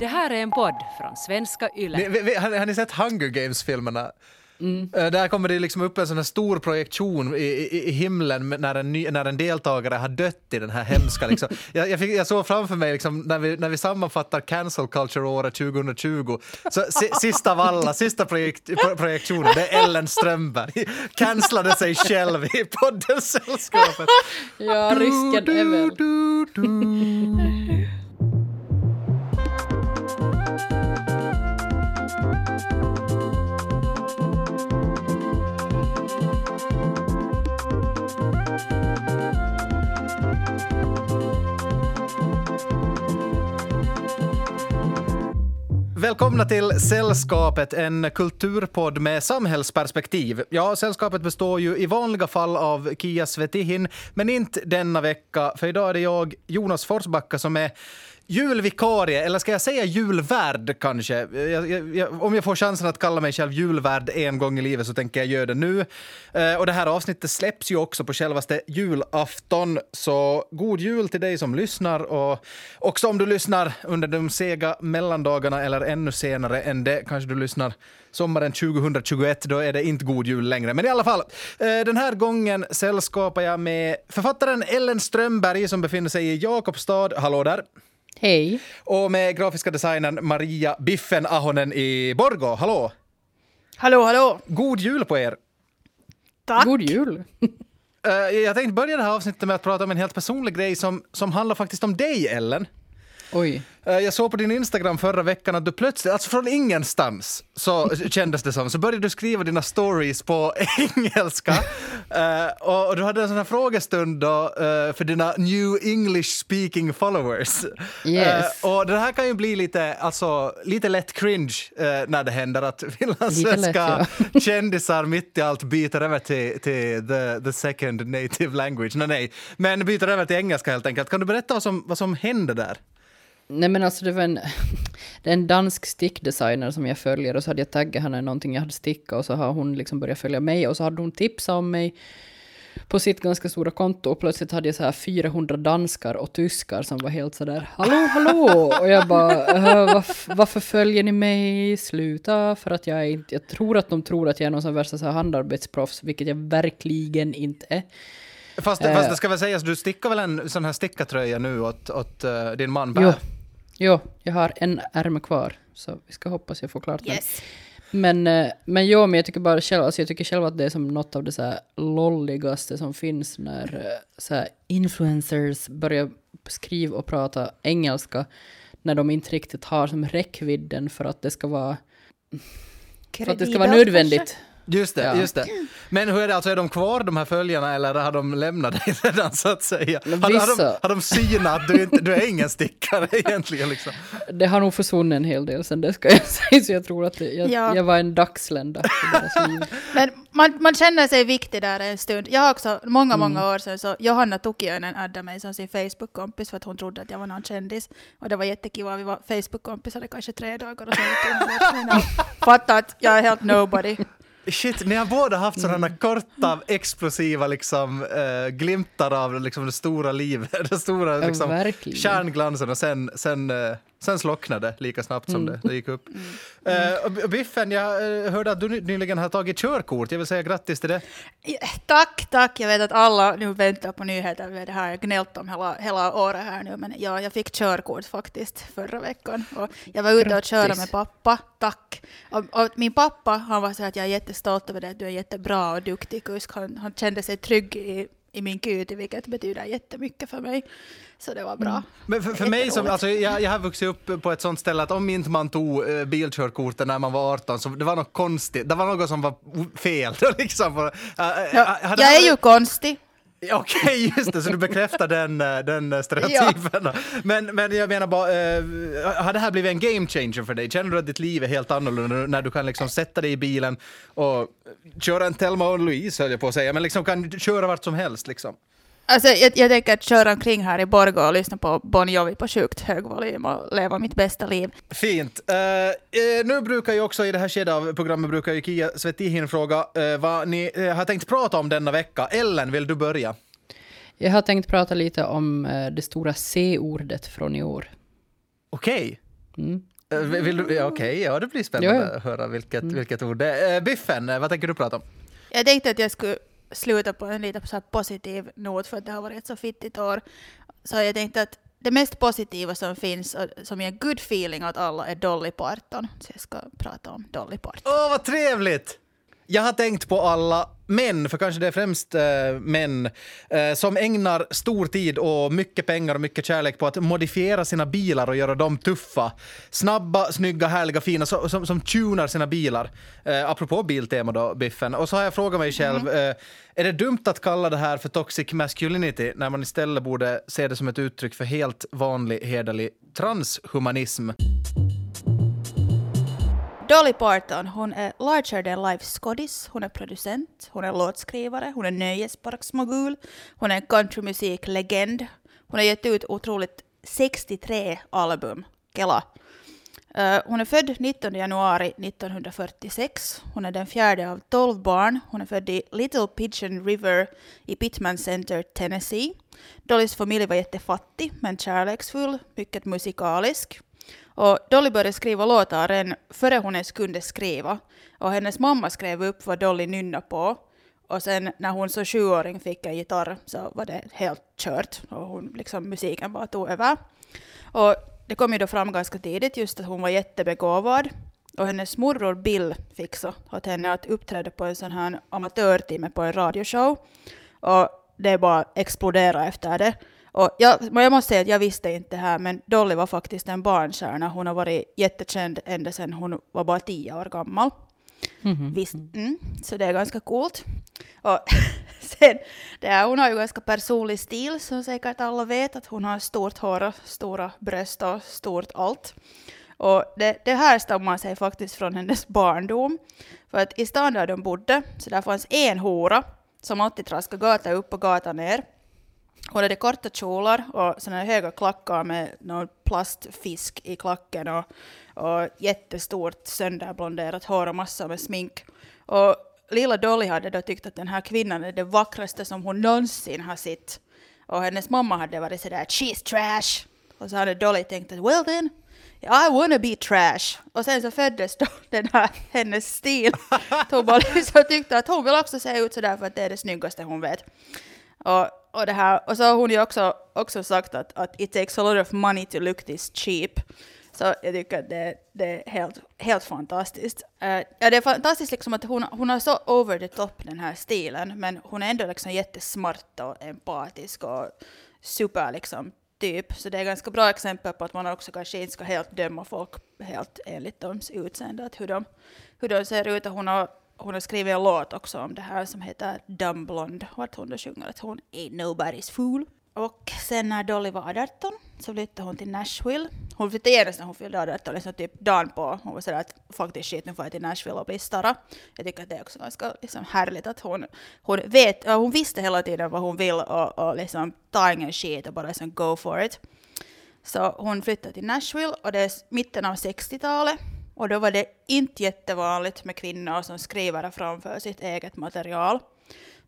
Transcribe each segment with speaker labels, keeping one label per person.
Speaker 1: Det här är en podd från svenska YLE.
Speaker 2: Ni, har, har ni sett Hunger Games-filmerna? Eh, Där kommer det liksom upp en sån stor projektion i, i, i himlen när en, ny, när en deltagare har dött i den här hemska... Liksom. Jag, jag, fick, jag såg framför mig liksom, när, vi, när vi sammanfattar cancel culture-året 2020, så si, sista av alla, sista projekt, pro- projektionen, det är Ellen Strömberg. Cancellade sig själv i poddens Sällskapet.
Speaker 3: Ja, risken är väl...
Speaker 2: Välkomna till Sällskapet, en kulturpodd med samhällsperspektiv. Ja, Sällskapet består ju i vanliga fall av Kia Svetihin, men inte denna vecka, för idag är det jag, Jonas Forsbacka, som är julvikarie, eller ska jag säga julvärd kanske? Jag, jag, jag, om jag får chansen att kalla mig själv julvärd en gång i livet så tänker jag göra det nu. Eh, och det här avsnittet släpps ju också på självaste julafton, så god jul till dig som lyssnar och också om du lyssnar under de sega mellandagarna eller ännu senare än det, kanske du lyssnar sommaren 2021, då är det inte god jul längre. Men i alla fall, eh, den här gången sällskapar jag med författaren Ellen Strömberg som befinner sig i Jakobstad. Hallå där!
Speaker 3: Hej.
Speaker 2: Och med grafiska designern Maria Biffen Ahonen i Borgå. Hallå!
Speaker 4: Hallå, hallå!
Speaker 2: God jul på er!
Speaker 4: Tack!
Speaker 3: God jul.
Speaker 2: Eh, jag tänkte börja det här avsnittet med att prata om en helt personlig grej som, som handlar faktiskt om dig, Ellen.
Speaker 3: Oj.
Speaker 2: Eh, Jag såg på din Instagram förra veckan att du plötsligt, alltså från ingenstans, så kändes det som, så började du skriva dina stories på engelska. Eh, och, du hade en sån här frågestund då, eh, för dina new English speaking followers.
Speaker 3: Yes.
Speaker 2: Och det här kan ju bli lite, alltså, lite lätt cringe när det händer att finlandssvenska kändisar mitt i allt byter över till, till the, the second native language. Nej, nej, men byter över till engelska helt enkelt. Kan du berätta vad som, vad som hände där?
Speaker 3: Nej men alltså det var en, det är en dansk stickdesigner som jag följer och så hade jag taggat henne någonting jag hade stickat och så har hon liksom börjat följa mig och så hade hon tipsat om mig på sitt ganska stora konto och plötsligt hade jag så här 400 danskar och tyskar som var helt sådär hallå hallå och jag bara "Äh, varf, varför följer ni mig sluta för att jag inte jag tror att de tror att jag är någon sån värsta så här handarbetsproffs vilket jag verkligen inte är.
Speaker 2: Fast,
Speaker 3: Eh.
Speaker 2: fast det ska väl sägas, du stickar väl en sån här stickartröja nu åt, åt eh, din man
Speaker 3: Jo. Jo, jag har en ärm kvar, så vi ska hoppas jag får klart den.
Speaker 4: Yes.
Speaker 3: Men, eh, men jo, men jag tycker bara själv, alltså jag tycker själv att det är som något av det så här lolligaste som finns när eh, så här influencers börjar skriva och prata engelska när de inte riktigt har som räckvidden för att det ska vara, för att det ska vara nödvändigt.
Speaker 4: kanske?
Speaker 2: Just det,
Speaker 3: Ja.
Speaker 2: just det. Men hur är det, alltså är de kvar de här följarna eller har de lämnat dig redan så att säga? Har, har, de, har de synat att du, inte, du är ingen stickare egentligen liksom?
Speaker 3: Det har nog försvunnit en hel del sen det ska jag säga, så jag tror att det, jag,
Speaker 4: Ja.
Speaker 3: jag var en dagslända.
Speaker 4: Men man, man känner sig viktig där en stund. Jag har också, många,
Speaker 3: Mm.
Speaker 4: många år sedan, så Johanna Tukiöinen addade mig som sin Facebook-kompis för att hon trodde att jag var någon kändis. Och det var jättekiva, vi var Facebook-kompisar i kanske tre dagar och sen gick hon fattade att jag är helt nobody.
Speaker 2: Shit, ni har båda haft sådana korta, explosiva liksom, eh, glimtar av liksom, det stora livet, det stora liksom, kärnglansen och sen, sen, eh, sen slocknade lika snabbt som det, det gick upp. Eh, och Biffen, jag eh, hörde att du ny- nyligen har tagit körkort. Jag vill säga grattis till det.
Speaker 4: Tack, tack. Jag vet att alla nu väntar på nyheter. Det har jag gnällt om hela, hela året här nu. Men ja, jag fick körkort faktiskt förra veckan. Och jag var ute och körde med pappa. Tack. Och, och min pappa han var så att jag är jättestolt över det. att Du är jättebra och duktig kusk. Han, han kände sig trygg i, i min kute, vilket betyder jättemycket för mig. Så det var bra.
Speaker 2: Men för, för mig som, alltså, jag, jag har vuxit upp på ett sånt ställe att om inte man tog eh, bilkörkortet när man var 18 så det var något konstigt, det var något som var fel. liksom.
Speaker 4: Ja,
Speaker 2: hade-
Speaker 4: jag är ju konstig.
Speaker 2: Okej, just det, så du bekräftar den, eh, den eh, stereotypen. Men, men jag menar bara, eh, har det här blivit en game changer för dig? Känner du att ditt liv är helt annorlunda när du kan liksom sätta dig i bilen och köra en Thelma och Louise, höll jag på att säga, men liksom kan köra vart som helst liksom?
Speaker 4: Alltså, jag, jag tänker att köra omkring här i Borgå och lyssna på Bon Jovi på sjukt hög volym och leva mitt bästa liv.
Speaker 2: Fint. Eh, nu brukar ju också i det här skedet av programmet brukar ju Kia Svetihin fråga eh, vad ni har tänkt prata om denna vecka. Ellen, vill du börja?
Speaker 3: Jag har tänkt prata lite om det stora C-ordet från i år.
Speaker 2: Okej. Eh, Vill du, ja, Okej, ja det blir spännande
Speaker 3: Ja,
Speaker 2: att höra vilket, vilket ord det är. Biffen, vad tänker du prata om?
Speaker 4: Jag tänkte att jag skulle sluta på en lite så här positiv not för att det har varit ett så fittigt år. Så jag tänkte att det mest positiva som finns och som ger good feeling åt alla är Dolly Parton. Så jag ska prata om Dolly Parton.
Speaker 2: Åh, vad trevligt! Jag har tänkt på alla män, för kanske det är främst eh, män, eh, som ägnar stor tid och mycket pengar och mycket kärlek på att modifiera sina bilar och göra dem tuffa. Snabba, snygga, härliga, fina, så, som, som tunar sina bilar. Eh, apropå biltema då, Biffen. Och så har jag frågat mig själv, eh, är det dumt att kalla det här för toxic masculinity när man istället borde se det som ett uttryck för helt vanlig, hederlig transhumanism?
Speaker 4: Dolly Parton, hon är larger than life skådis, hon är producent, hon är låtskrivare, hon är nöjesparksmogul, hon är en countrymusiklegend. Hon har gett ut otroligt 63 album. Kela. Uh, hon är född 19 januari 1946. Hon är den fjärde av 12 barn. Hon är född i Little Pigeon River i Pittman Center, Tennessee. Dollys familj var jättefattig men kärleksfull, mycket musikalisk. Och Dolly började skriva låtar redan före hon ens kunde skriva. Och hennes mamma skrev upp vad Dolly nynnade på. Och sen när hon som sjuåring fick en gitarr så var det helt kört. Och hon, liksom, musiken bara tog över. Och det kom ju då fram ganska tidigt just att hon var jättebegåvad. Och hennes morbror Bill fick så åt henne att uppträda på en sån här amatörtimme på en radioshow. Och det bara exploderade efter det. Och jag, jag måste säga att jag visste inte här, men Dolly var faktiskt en barnstjärna. Hon har varit jättekänd ända sedan hon var bara tio år gammal. Visst, mm, så det är ganska coolt. Och sen, det är, hon har ju ganska personlig stil, som säkert alla vet, att hon har stort hår och stora bröst och stort allt. Och det, det här stammar sig faktiskt från hennes barndom. För att i stan där de bodde, så där fanns en hora som alltid traskade gata upp och gata ner. Hon hade korta kjolar och såna höga klackar med någon plastfisk i klacken och, och jättestort sönderblonderat hår och massor med smink. Och lilla Dolly hade då tyckt att den här kvinnan är det vackraste som hon någonsin har sett. Och hennes mamma hade varit sådär “she's trash”. Och så hade Dolly tänkt att “well then, I wanna be trash”. Och sen så föddes då den här hennes stil. Hon bara liksom tyckte att hon vill också se ut sådär för att det är det snyggaste hon vet. Och, och, det här, och så har hon ju också, också sagt att, att it takes a lot of money to look this cheap. Så jag tycker att det, det är helt, helt fantastiskt. Uh, ja, det är fantastiskt liksom att hon, hon har så over the top den här stilen, men hon är ändå liksom jättesmart och empatisk och super liksom typ. Så det är ganska bra exempel på att man också kanske inte ska helt döma folk helt enligt deras utseende, att hur de, hur de ser ut. Och hon har, hon har skrivit en låt också om det här som heter Dumb Blonde, att hon då sjunger att hon ain't nobody's fool. Och sen när Dolly var 18 så flyttade hon till Nashville. Hon flyttade genast när hon fyllde 18, liksom typ dagen på. Hon var sådär att faktiskt shit, nu får jag till Nashville och bli starra. Jag tycker att det är också ganska liksom, härligt att hon, hon vet, hon visste hela tiden vad hon vill och, och liksom tar ingen shit och bara liksom go for it. Så hon flyttade till Nashville och det är mitten av 60-talet. Och då var det inte jättevanligt med kvinnor som skriver framför sitt eget material.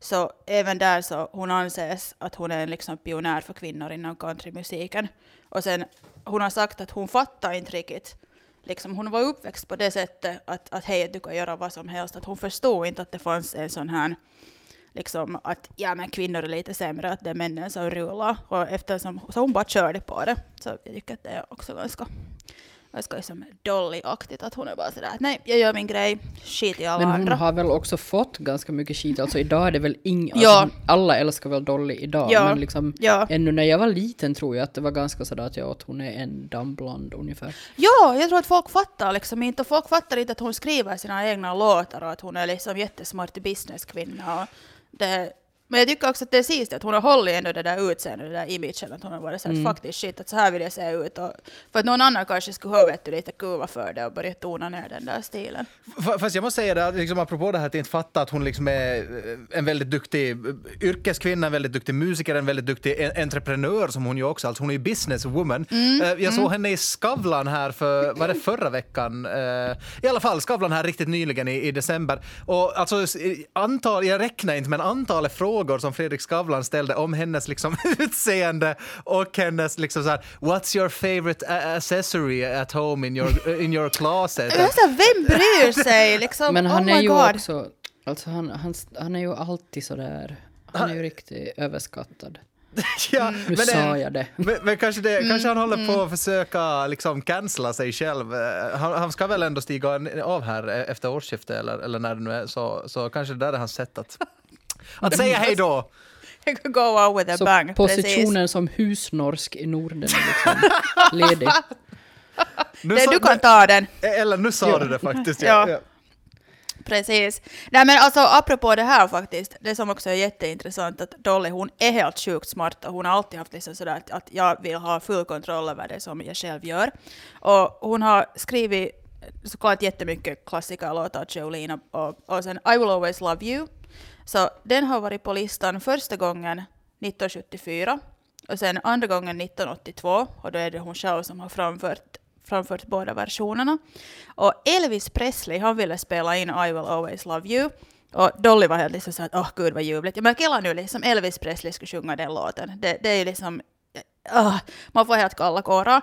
Speaker 4: Så även där så hon anses att hon är en liksom pionjär för kvinnor inom countrymusiken. Och sen hon har sagt att hon fattar inte riktigt. Liksom, hon var uppväxt på det sättet att, att hej, du kan göra vad som helst. Att hon förstod inte att det fanns en sån här liksom att ja men kvinnor är lite sämre, att det är männen som rullar. Och eftersom, så hon bara körde på det. Så jag tycker att det är också ganska, ganska liksom Dolly-aktigt att hon är bara sådär att nej, jag gör min grej, skit i alla
Speaker 3: Men hon
Speaker 4: andra.
Speaker 3: har väl också fått ganska mycket skit. Alltså idag är det väl ingen...
Speaker 4: Ja.
Speaker 3: Alltså, alla älskar väl Dolly idag.
Speaker 4: Ja.
Speaker 3: Men liksom
Speaker 4: Ja.
Speaker 3: ännu när jag var liten tror jag att det var ganska sådär att jag att hon är en dammblond ungefär.
Speaker 4: Ja, jag tror att folk fattar liksom inte. Folk fattar inte att hon skriver sina egna låtar och att hon är liksom jättesmart businesskvinna. Och det, men jag tycker också att det är sist att hon har hållit ändå det där utseendet, det där imagen, att hon har varit såhär faktiskt shit, att så här vill jag se ut. Och, för att någon annan kanske skulle ha vet du, lite kuva för det och börja tona ner den där stilen.
Speaker 2: Fast jag måste säga det, liksom, apropå det här att inte fatta att hon liksom är eh, en väldigt duktig eh, yrkeskvinna, en väldigt duktig musiker, en väldigt duktig en- entreprenör som hon ju också, alltså hon är ju businesswoman. Eh, Jag såg henne i Skavlan här för, var det förra veckan? I alla fall Skavlan här riktigt nyligen i, i december. Och alltså antal, jag räknar inte men antalet frågor frågor som Fredrik Skavlan ställde om hennes liksom, utseende och hennes liksom så här, What's your favorite a- accessory at home in your, in your closet?
Speaker 4: Så här, vem bryr sig liksom?
Speaker 3: Men han
Speaker 4: oh
Speaker 3: är ju
Speaker 4: God.
Speaker 3: också, alltså han, han, han är ju alltid sådär, han är ju riktigt överskattad.
Speaker 2: ja,
Speaker 3: Nu
Speaker 2: men,
Speaker 3: sa
Speaker 2: det-
Speaker 3: jag det.
Speaker 2: men, men kanske, det,
Speaker 4: Mm,
Speaker 2: kanske han håller på att försöka liksom cancella sig själv. Eh, Han, han ska väl ändå stiga av här eh, efter årsskiftet eller, eller när det nu är, så, så kanske det där är hans sätt att, att säga hej då.
Speaker 4: Jag kan go out with a
Speaker 3: Så
Speaker 4: bang.
Speaker 3: positionen som husnorsk i Norden är liksom ledig.
Speaker 2: Nu
Speaker 4: Precis.
Speaker 2: sa-
Speaker 4: du kan ta den.
Speaker 2: Eller nu sa
Speaker 3: Ja.
Speaker 2: du det faktiskt.
Speaker 4: Ja.
Speaker 2: Ja. Ja.
Speaker 4: Precis. Nej men alltså apropå det här faktiskt, det som också är jätteintressant att Dolly hon är helt sjukt smart och hon har alltid haft liksom sådär att, att jag vill ha full kontroll över det som jag själv gör. Och hon har skrivit såklart jättemycket klassikerlåtar av Jolene och, och, och sen I will always love you. Så den har varit på listan första gången 1974 och sen andra gången 1982 och då är det hon själv som har framfört framfört båda versionerna. Och Elvis Presley, han ville spela in I will always love you. Och Dolly var helt liksom såhär att åh gud vad ljuvligt. Men killar nu liksom Elvis Presley skulle sjunga den låten. Det, det är ju liksom, oh, man får helt kalla kårar.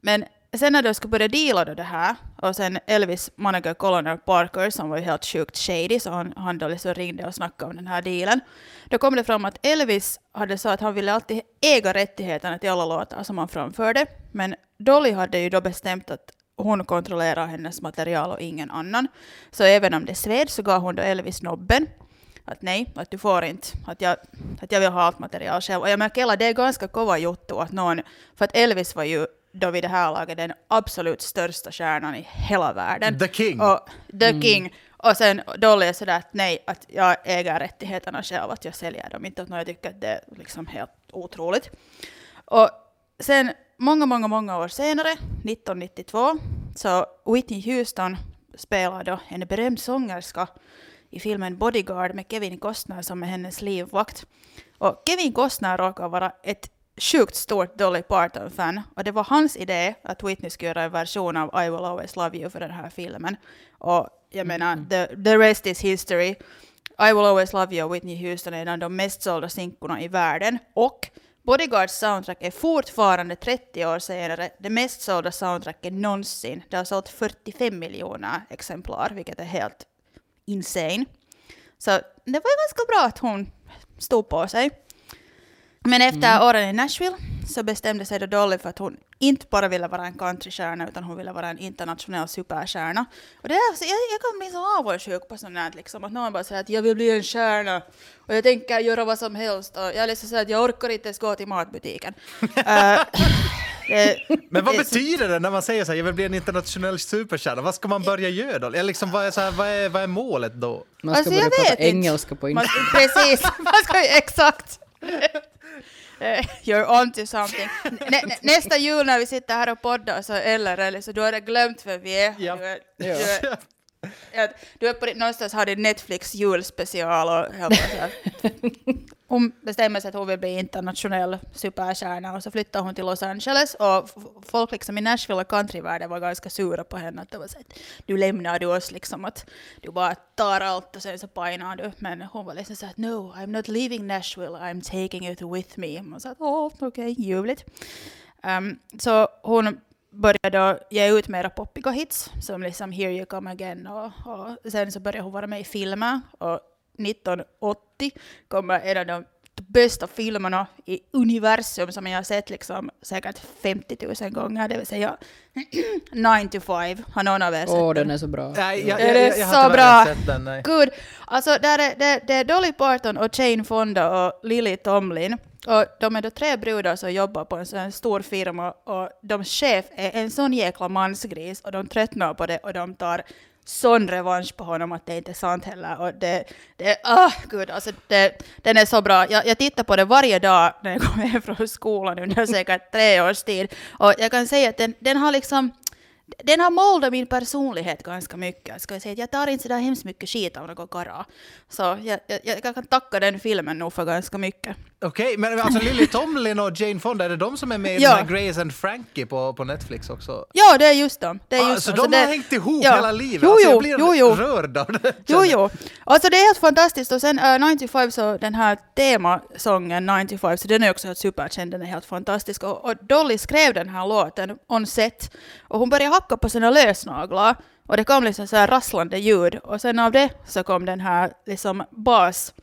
Speaker 4: Men sen när de skulle börja deala då det här, och sen Elvis manager Colonel Parker som var ju helt sjukt shady, så han, han då liksom ringde och snackade om den här dealen. Då kom det fram att Elvis hade sagt att han ville alltid äga rättigheterna till alla låtar som han framförde, men Dolly hade ju då bestämt att hon kontrollerar hennes material och ingen annan. Så även om det sved så gav hon då Elvis nobben. Att nej, att du får inte. Att jag, att jag vill ha allt material själv. Och jag märker att det är ganska kova juttu att någon... För att Elvis var ju då vid det här laget den absolut största stjärnan i hela världen.
Speaker 2: The King.
Speaker 4: Och, the King. Och sen Dolly är sådär att nej, att jag äger rättigheterna själv, att jag säljer dem inte. Att jag tycker att det är liksom helt otroligt. Och sen många, många, många år senare, 1992, så Whitney Houston spelar då en berömd sångerska i filmen Bodyguard med Kevin Costner som är hennes livvakt. Och Kevin Costner råkar vara ett sjukt stort Dolly Parton-fan och det var hans idé att Whitney skulle göra en version av I will always love you för den här filmen. Och jag menar, the, the rest is history. I will always love you av Whitney Houston är en av de mest sålda sinkorna i världen. Och Bodyguards soundtrack är fortfarande 30 år senare det mest sålda soundtracket någonsin. Det har sålt 45 miljoner exemplar, vilket är helt insane. Så det var ganska bra att hon stod på sig. Men efter åren i Nashville så bestämde sig då Dolly för att hon inte bara ville vara en countrystjärna utan hon ville vara en internationell superstjärna. Och det är, alltså, jag, jag kan bli så avundsjuk på sånt här, liksom, att någon bara säger att jag vill bli en stjärna och jag tänker göra vad som helst och jag är liksom så att jag orkar inte ens gå till matbutiken. Eh, det,
Speaker 2: Men vad
Speaker 4: det-
Speaker 2: betyder det när man säger så här, jag vill bli en internationell superstjärna? Vad ska man börja göra då? Eller liksom, vad, är så här, vad, är, vad är målet då?
Speaker 3: Man ska
Speaker 4: Alltså,
Speaker 3: börja prata engelska på Instagram.
Speaker 4: precis, man ska exakt. You're on to something. Nä, nä, nästa jul när vi sitter här och poddar så eller, eller så du har glömt vem vi är.
Speaker 2: Ja.
Speaker 4: Du är, du är, du är på, någonstans har din Netflix julspecial och höll. Hon bestämmer sig att hon vill bli internationell superstjärna och så flyttar hon till Los Angeles och folk liksom i Nashville och countryvärlden var ganska sura på henne att det var så att du lämnar du oss liksom att du bara tar allt och sen så pajnar du men hon var liksom så att no I'm not leaving Nashville I'm taking it with me och så att åh okej okay, ljuvligt um, så hon började ge ut mera poppiga hits som liksom Here You Come Again och, och sen så började hon vara med i filmer och 1980 kommer en av de bästa filmerna i universum som jag har sett liksom säkert 50 000 gånger, det vill säga 9 to 5. Har någon av er sett
Speaker 3: Åh, den är så bra.
Speaker 2: Nej, jag,
Speaker 4: Är
Speaker 2: jag, jag, jag
Speaker 4: så
Speaker 2: har tyvärr
Speaker 4: bra?
Speaker 2: sett den. Nej.
Speaker 4: Gud, alltså där är, det, det är Dolly Parton och Jane Fonda och Lily Tomlin. Och de är då tre brudar som jobbar på en sån stor firma och de chef är en sån jäkla mansgris och de tröttnar på det och de tar sån revansch på honom att det inte är sant heller. Och det, det ah gud, alltså det, den är så bra. Jag, jag tittar på det varje dag när jag kommer hem från skolan under säkert tre års tid. Och jag kan säga att den, den har liksom den har moldat min personlighet ganska mycket. Ska jag, säga. att jag tar inte så där hemskt mycket skit av något karra. Så jag, jag, jag kan tacka den filmen nog för ganska mycket.
Speaker 2: Okej, men alltså Lily Tomlin och Jane Fonda, är det de som är med i
Speaker 4: Ja.
Speaker 2: Grace and Frankie på, på Netflix också?
Speaker 4: Ja, det är just dem. Det är
Speaker 2: Ah,
Speaker 4: just
Speaker 2: så
Speaker 4: dem.
Speaker 2: de
Speaker 4: det,
Speaker 2: har hängt ihop
Speaker 4: ja.
Speaker 2: hela livet?
Speaker 4: Jo,
Speaker 2: alltså,
Speaker 4: jo,
Speaker 2: jag blir
Speaker 4: jo, jo.
Speaker 2: rörd av det.
Speaker 4: Jo, jo. Alltså det är helt fantastiskt. Och sen uh, 95, så den här temasången 95, så den är också helt superkänd, den är helt fantastisk. Och, och Dolly skrev den här låten on set och hon började hacka på sina lösnaglar och det kom liksom så här rasslande ljud och sen av det så kom den här liksom bas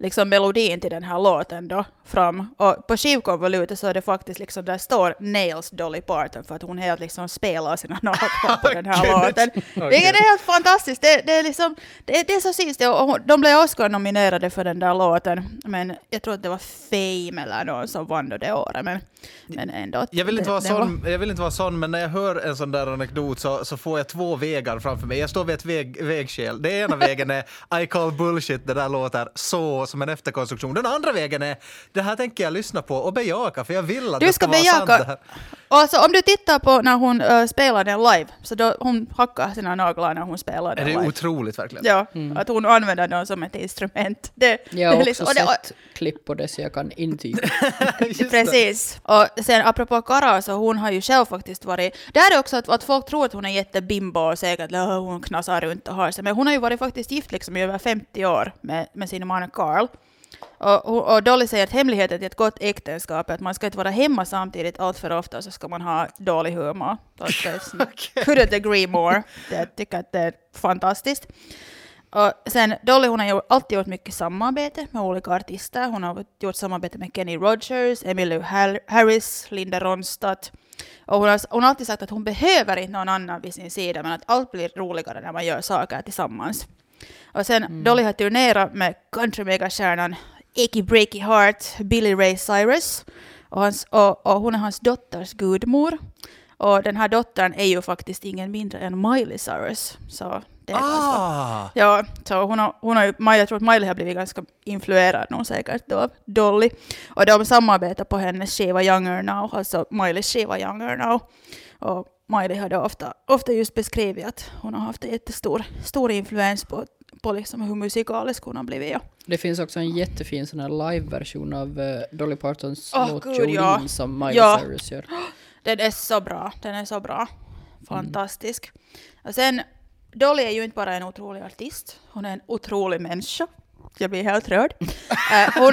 Speaker 4: liksom melodin till den här låten då fram. Och på skivkonvolutet så är det faktiskt liksom, där står Nails Dolly Parton för att hon helt liksom spelar sina naglar på den här
Speaker 2: Gud.
Speaker 4: låten. Vilket är helt fantastiskt. Det, det, är liksom, det, det är så sist. Och hon- de blev Oscar-nominerade för den där låten. Men jag tror att det var Fame eller någon som vann det året. Men, men ändå.
Speaker 2: Jag vill, inte vara sån, jag vill inte vara sån, men när jag hör en sån där anekdot så, så får jag två vägar framför mig. Jag står vid ett väg, vägskäl. Den ena vägen är I call bullshit, det där låter så som en efterkonstruktion. Den andra vägen är det här tänker jag lyssna på och bejaka för jag vill att
Speaker 4: Du
Speaker 2: det
Speaker 4: ska
Speaker 2: ska vara sant det
Speaker 4: bejaka.
Speaker 2: här.
Speaker 4: Och alltså, om du tittar på när hon uh, spelar den live, så då hon hackar sina naglar när hon spelar
Speaker 2: Är
Speaker 4: den
Speaker 2: det
Speaker 4: live.
Speaker 2: otroligt verkligen?
Speaker 4: Ja, att hon använder dem som ett instrument. Det,
Speaker 3: Jag har
Speaker 4: det är
Speaker 3: också
Speaker 4: liksom- och det-
Speaker 3: sett klipp på det så jag kan intyga.
Speaker 2: Det.
Speaker 4: Precis. Och sen apropå Kara, så hon har ju själv faktiskt varit... Det här är också att, att folk tror att hon är jättebimbo och säkert att hon knasar runt och har sig. Men hon har ju varit faktiskt gift liksom i över 50 år med, med sin man Carl. Och, och Dolly säger att hemligheten till ett gott äktenskap är att man ska inte vara hemma samtidigt allt för ofta så ska man ha dålig humor. Är- Couldn't agree more. Jag tycker att det är fantastiskt. Och sen Dolly hon har ju alltid gjort mycket samarbete med olika artister. Hon har gjort samarbete med Kenny Rogers, Emmylou Har- Harris, Linda Ronstadt. Och hon har, hon har alltid sagt att hon behöver inte någon annan vid sin sida men att allt blir roligare när man gör saker tillsammans. Och sen Dolly har turnerat med countrymegastjärnan Achy Breaky Heart, Billy Ray Cyrus. Och, hans, och, och hon är hans dotters gudmor. Och den här dottern är ju faktiskt ingen mindre än Miley Cyrus. Så det är ganska
Speaker 2: Ah!
Speaker 4: Ja, så hon har, hon har ju, jag tror att Miley har blivit ganska influerad nog säkert då av Dolly. Och de samarbetar på hennes skiva Younger Now, alltså Mileys skiva Younger Now. Och Miley hade ofta, ofta just beskrivit att hon har haft en jättestor stor influens på, på liksom hur musikalisk hon har blivit. Ja.
Speaker 3: Det finns också en jättefin sån här live-version av eh, Dolly Partons
Speaker 4: Åh,
Speaker 3: låt Jolene
Speaker 4: ja.
Speaker 3: som Miley
Speaker 4: Ja.
Speaker 3: Cyrus gör.
Speaker 4: Den är så bra, den är så bra. Fantastisk. Och sen, Dolly är ju inte bara en otrolig artist, hon är en otrolig människa. Jag blir helt rörd. Eh, hon,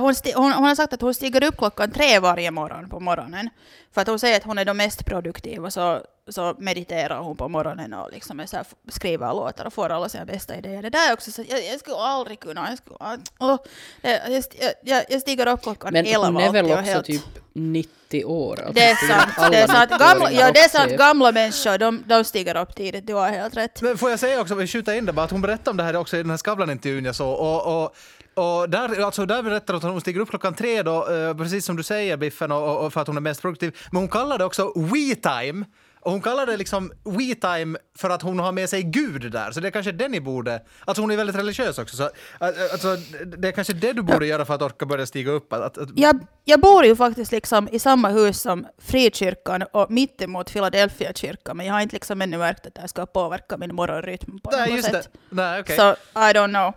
Speaker 4: hon, hon, hon har sagt att hon stiger upp klockan tre varje morgon på morgonen. För att hon säger att hon är då mest produktiv och så, så mediterar hon på morgonen och liksom är så här, skriver låtar och får alla sina bästa idéer. Det där är också så, jag, jag skulle aldrig kunna. Jag, skulle, åh, jag, jag, jag, jag stiger upp klockan
Speaker 3: Men
Speaker 4: elva
Speaker 3: hon är väl också
Speaker 4: helt-
Speaker 3: typ 90 år? Alltså,
Speaker 4: det är sant. Det är sant.
Speaker 3: 90-åringar
Speaker 4: Gamla, ja, det är sant. Gamla människor, de, de stiger upp tidigt. Du har helt rätt.
Speaker 2: Men får jag säga också, vi skjuter in det bara, att hon berättade om det här också i den här Skavlan-intervjun jag såg. Och, och, och där, alltså där berättar hon att hon stiger upp klockan tre då, eh, precis som du säger Biffen, och, och för att hon är mest produktiv. Men hon kallar det också we-time. Och hon kallar det liksom we-time för att hon har med sig Gud där. Så det är kanske det ni borde... Alltså hon är väldigt religiös också. Så, alltså, det är kanske det du borde göra för att orka börja stiga upp. Att, att,
Speaker 4: Jag, jag bor ju faktiskt liksom i samma hus som Frikyrkan och mittemot Philadelphia kyrkan, men jag har inte liksom ännu märkt att det här ska påverka min morgonrytm på
Speaker 2: Nej,
Speaker 4: något
Speaker 2: just
Speaker 4: sätt.
Speaker 2: det. Nej, okej.
Speaker 4: Så I don't know.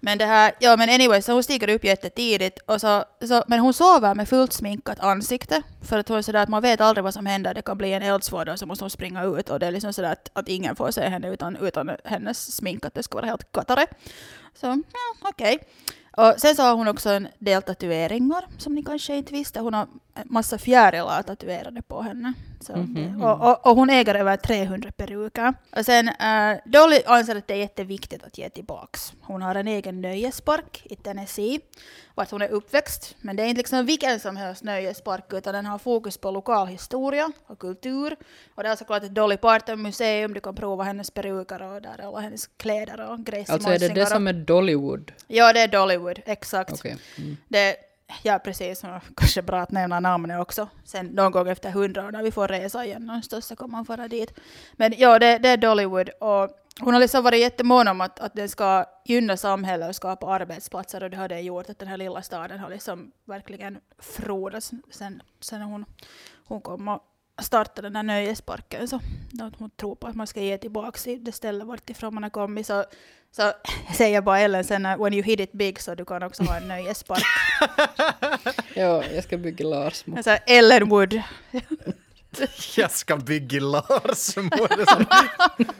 Speaker 4: Men det här, ja men anyway, så hon stiger upp jättetidigt, och så, så, men hon sover med fullt sminkat ansikte. För att hon är sådär att man vet aldrig vad som händer, det kan bli en eldsvåda och så måste hon springa ut och det är liksom sådär att, att ingen får se henne utan, utan hennes smink, att det ska vara helt kattare. Så ja, okej. Och sen så har hon också en del tatueringar som ni kanske inte visste. Hon har en massa fjärilar tatuerade på henne. Så, och, och, och hon äger över 300 peruker. Och sen uh, Dolly anser att det är jätteviktigt att ge tillbaks. Hon har en egen nöjespark i Tennessee vart hon är uppväxt. Men det är inte liksom vilken som helst nöjespark utan den har fokus på lokal historia och kultur. Och det är såklart ett Dolly Parton museum, du kan prova hennes peruker och där är alla hennes kläder och Gracie
Speaker 3: Alltså är det det som är Dollywood?
Speaker 4: Ja, det är Dollywood, exakt.
Speaker 3: Okej. Mm.
Speaker 4: Det, ja, precis. Kanske bra att nämna namnet också. Sen någon gång efter hundra år när vi får resa igen någonstans så kommer man fara dit. Men ja, det, det är Dollywood. Och hon har liksom varit jättemån om att, att den ska gynna samhället och skapa arbetsplatser och det har det gjort. Att den här lilla staden har liksom verkligen frodats sen, sen hon, hon kom. Och, starta den här nöjesparken så att hon tror på att man ska ge tillbaka i det stället vart ifrån man har kommit så, så säger bara Ellen sen att when you hit it big så du kan också ha en nöjespark.
Speaker 3: Ja, jag ska bygga Larsmo.
Speaker 4: alltså Ellenwood.
Speaker 2: Jag ska bygga Lars.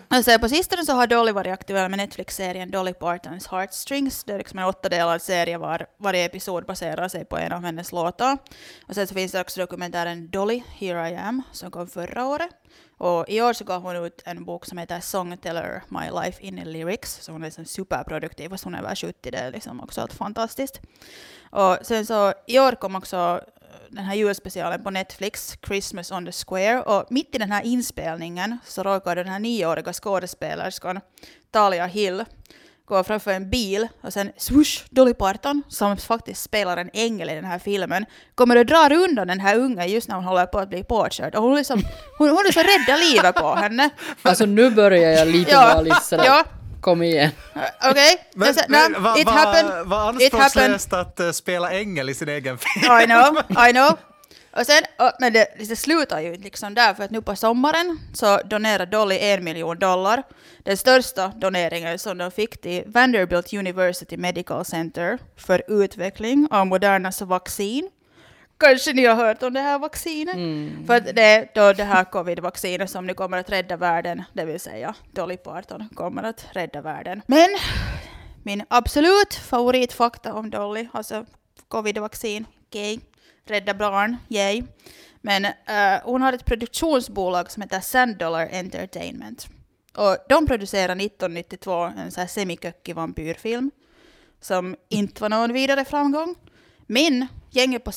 Speaker 4: Alltså på sistone så har Dolly varit aktuell med Netflix-serien Dolly Partons Heartstrings. Det är liksom en åttadelad serie var varje episod baserar sig på en av hennes låtar. Och sen så finns det också dokumentären Dolly, Here I Am, som kom förra året. Och i år så gav hon ut en bok som heter Songteller My Life in Lyrics. Så hon är liksom superproduktiv, fast hon är väl 70, det är liksom också helt fantastiskt. Och sen så i år kom också den här julspecialen på Netflix, Christmas on the Square. Och mitt i den här inspelningen så råkade den här nioåriga skådespelerskan Talia Hill gå framför en bil och sen swoosh, Dolly Parton, som faktiskt spelar en ängel i den här filmen, kommer och drar undan den här ungen just när hon håller på att bli påkörd. Och hon, liksom, hon, hon liksom räddar livet på henne.
Speaker 3: Alltså nu börjar jag lite vara lite sådär,
Speaker 4: ja.
Speaker 3: Kom igen.
Speaker 4: Okej?
Speaker 2: Men, men,
Speaker 4: no,
Speaker 2: vad
Speaker 4: it happened.
Speaker 2: va
Speaker 4: It happened.
Speaker 2: anspråkslöst att eh, spela ängel i sin egen film.
Speaker 4: I know, I know. Och sen, och, men det, det slutar ju liksom där, för att nu på sommaren så donerar Dolly en miljon dollar. Den största doneringen som de fick till Vanderbilt University Medical Center för utveckling av Modernas vaccin. Kanske ni har hört om det här vaccinet? För att det är då det här covid-vaccinet som nu kommer att rädda världen, det vill säga Dolly Parton kommer att rädda världen. Men min absolut favoritfakta om Dolly, alltså covid-vaccin, okej, rädda barn, yay. Men eh, hon har ett produktionsbolag som heter Sand-Dollar Entertainment. Och de producerade 1992 en så här semikökig vampyrfilm som inte var någon vidare framgång. Men gänget på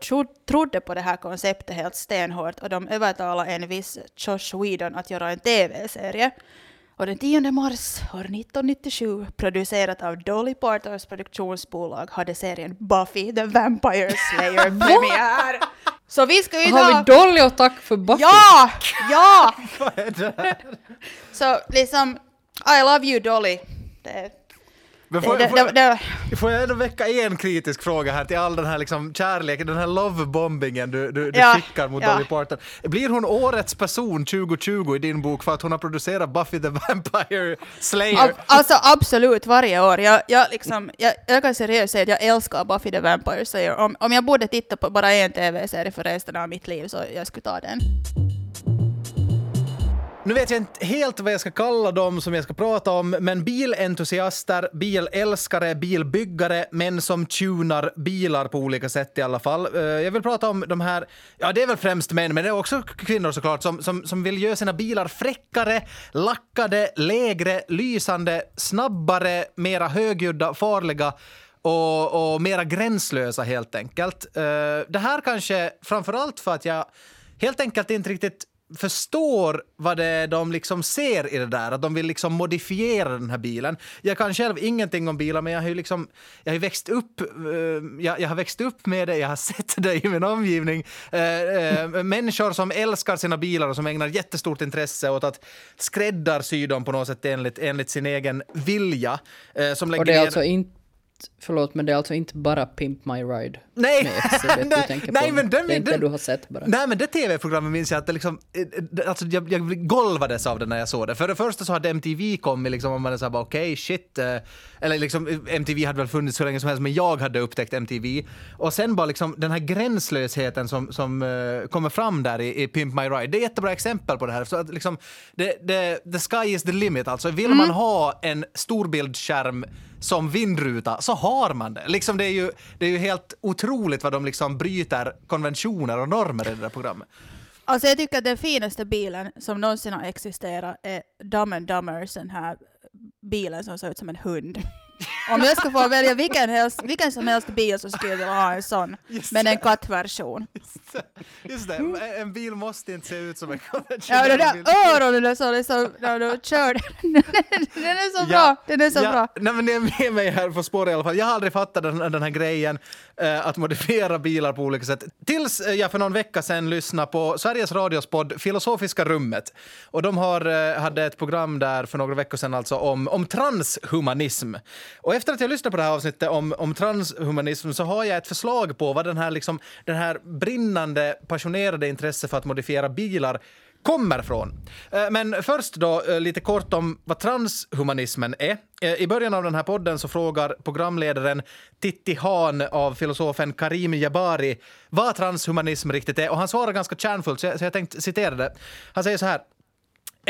Speaker 4: tro, trodde på det här konceptet helt stenhårt och de övertalade en viss Josh Whedon att göra en TV-serie. Och den 10 mars år 1997, producerat av Dolly Parters produktionsbolag, hade serien Buffy the Vampire Slayer premiär. Så vi ska ju
Speaker 3: Har vi Dolly och tack för Buffy?
Speaker 4: Ja! Ja!
Speaker 2: Vad är det här?
Speaker 4: Så liksom, I love you Dolly. Det,
Speaker 2: Men får,
Speaker 4: det,
Speaker 2: får,
Speaker 4: det, det,
Speaker 2: får jag ändå väcka en kritisk fråga här till all den här liksom kärleken, den här lovebombingen du, du, du
Speaker 4: Ja,
Speaker 2: skickar mot
Speaker 4: ja.
Speaker 2: Dolly Parton. Blir hon årets person 2020 i din bok för att hon har producerat Buffy the Vampire Slayer?
Speaker 4: Ab- alltså absolut varje år. Jag, jag, liksom, jag, jag kan seriöst säga att jag älskar Buffy the Vampire Slayer. Om, om jag borde titta på bara en TV-serie för resten av mitt liv så jag skulle ta den.
Speaker 2: Nu vet jag inte helt vad jag ska kalla dem som jag ska prata om, men bilentusiaster, bilälskare, bilbyggare, män som tunar bilar på olika sätt i alla fall. Eh, jag vill prata om de här, ja det är väl främst män, men det är också kvinnor såklart, som, som, som vill göra sina bilar fräckare, lackade, lägre, lysande, snabbare, mera högljudda, farliga och, och mera gränslösa helt enkelt. Eh, det här kanske framförallt för att jag helt enkelt inte riktigt förstår vad det är de liksom ser i det där, att de vill liksom modifiera den här bilen. Jag kan själv ingenting om bilar, men jag har ju liksom, jag har växt upp, eh, jag, jag har växt upp med det, jag har sett det i min omgivning. Eh, eh, människor som älskar sina bilar och som ägnar jättestort intresse åt att skräddarsy dem på något sätt enligt, enligt sin egen vilja. Som lägger
Speaker 3: Och det är
Speaker 2: ner-
Speaker 3: alltså inte, förlåt men det är alltså inte bara Pimp My Ride
Speaker 2: Nej, nej, men den,
Speaker 3: det är inte
Speaker 2: den,
Speaker 3: du har sett bara.
Speaker 2: Nej, men det tv-programmet minns jag att det liksom, eh, alltså jag, jag golvades av det när jag såg det. För det första så hade MTV kommit liksom och man sa bara okej, shit. eh, Eller liksom eh, MTV hade väl funnits så länge som helst, men jag hade upptäckt MTV. Och sen bara liksom den här gränslösheten som, som eh, kommer fram där i, i Pimp My Ride. Det är ett jättebra exempel på det här. Så att liksom, det, det, the sky is the limit. Alltså vill man ha en storbildsskärm som vindruta så har man det. Liksom det, är ju, det är ju helt otroligt vad de liksom bryter konventioner och normer i det där programmet.
Speaker 4: Alltså jag tycker att den finaste bilen som någonsin har existerat är Dumb and Dumber, den här bilen som ser ut som en hund. Om jag ska få välja vilken, helst, vilken som helst bil så skulle jag vilja ha en sån,
Speaker 2: Just
Speaker 4: men en kattversion.
Speaker 2: Just det, en bil måste inte se ut som en
Speaker 4: Ja,
Speaker 2: konventionell
Speaker 4: de där
Speaker 2: bil.
Speaker 4: öronen är så liksom, när du kör den är så bra, den är så
Speaker 2: ja,
Speaker 4: bra.
Speaker 2: Nej, men ni är med mig här på spåret i alla fall. Jag har aldrig fattat den, den här grejen eh, att modifiera bilar på olika sätt. Tills eh, jag för någon vecka sedan lyssnade på Sveriges Radios podd Filosofiska rummet. Och de har, eh, hade ett program där för några veckor sedan alltså om, om transhumanism. Och efter att jag lyssnat på det här avsnittet om, om transhumanism så har jag ett förslag på vad den här, liksom, den här brinnande, passionerade intresse för att modifiera bilar kommer från. Eh, men först då eh, lite kort om vad transhumanismen är. Eh, I början av den här podden så frågar programledaren Titti Han av filosofen Karim Jabari vad transhumanism riktigt är och han svarar ganska kärnfullt så jag, så jag tänkte citera det. Han säger så här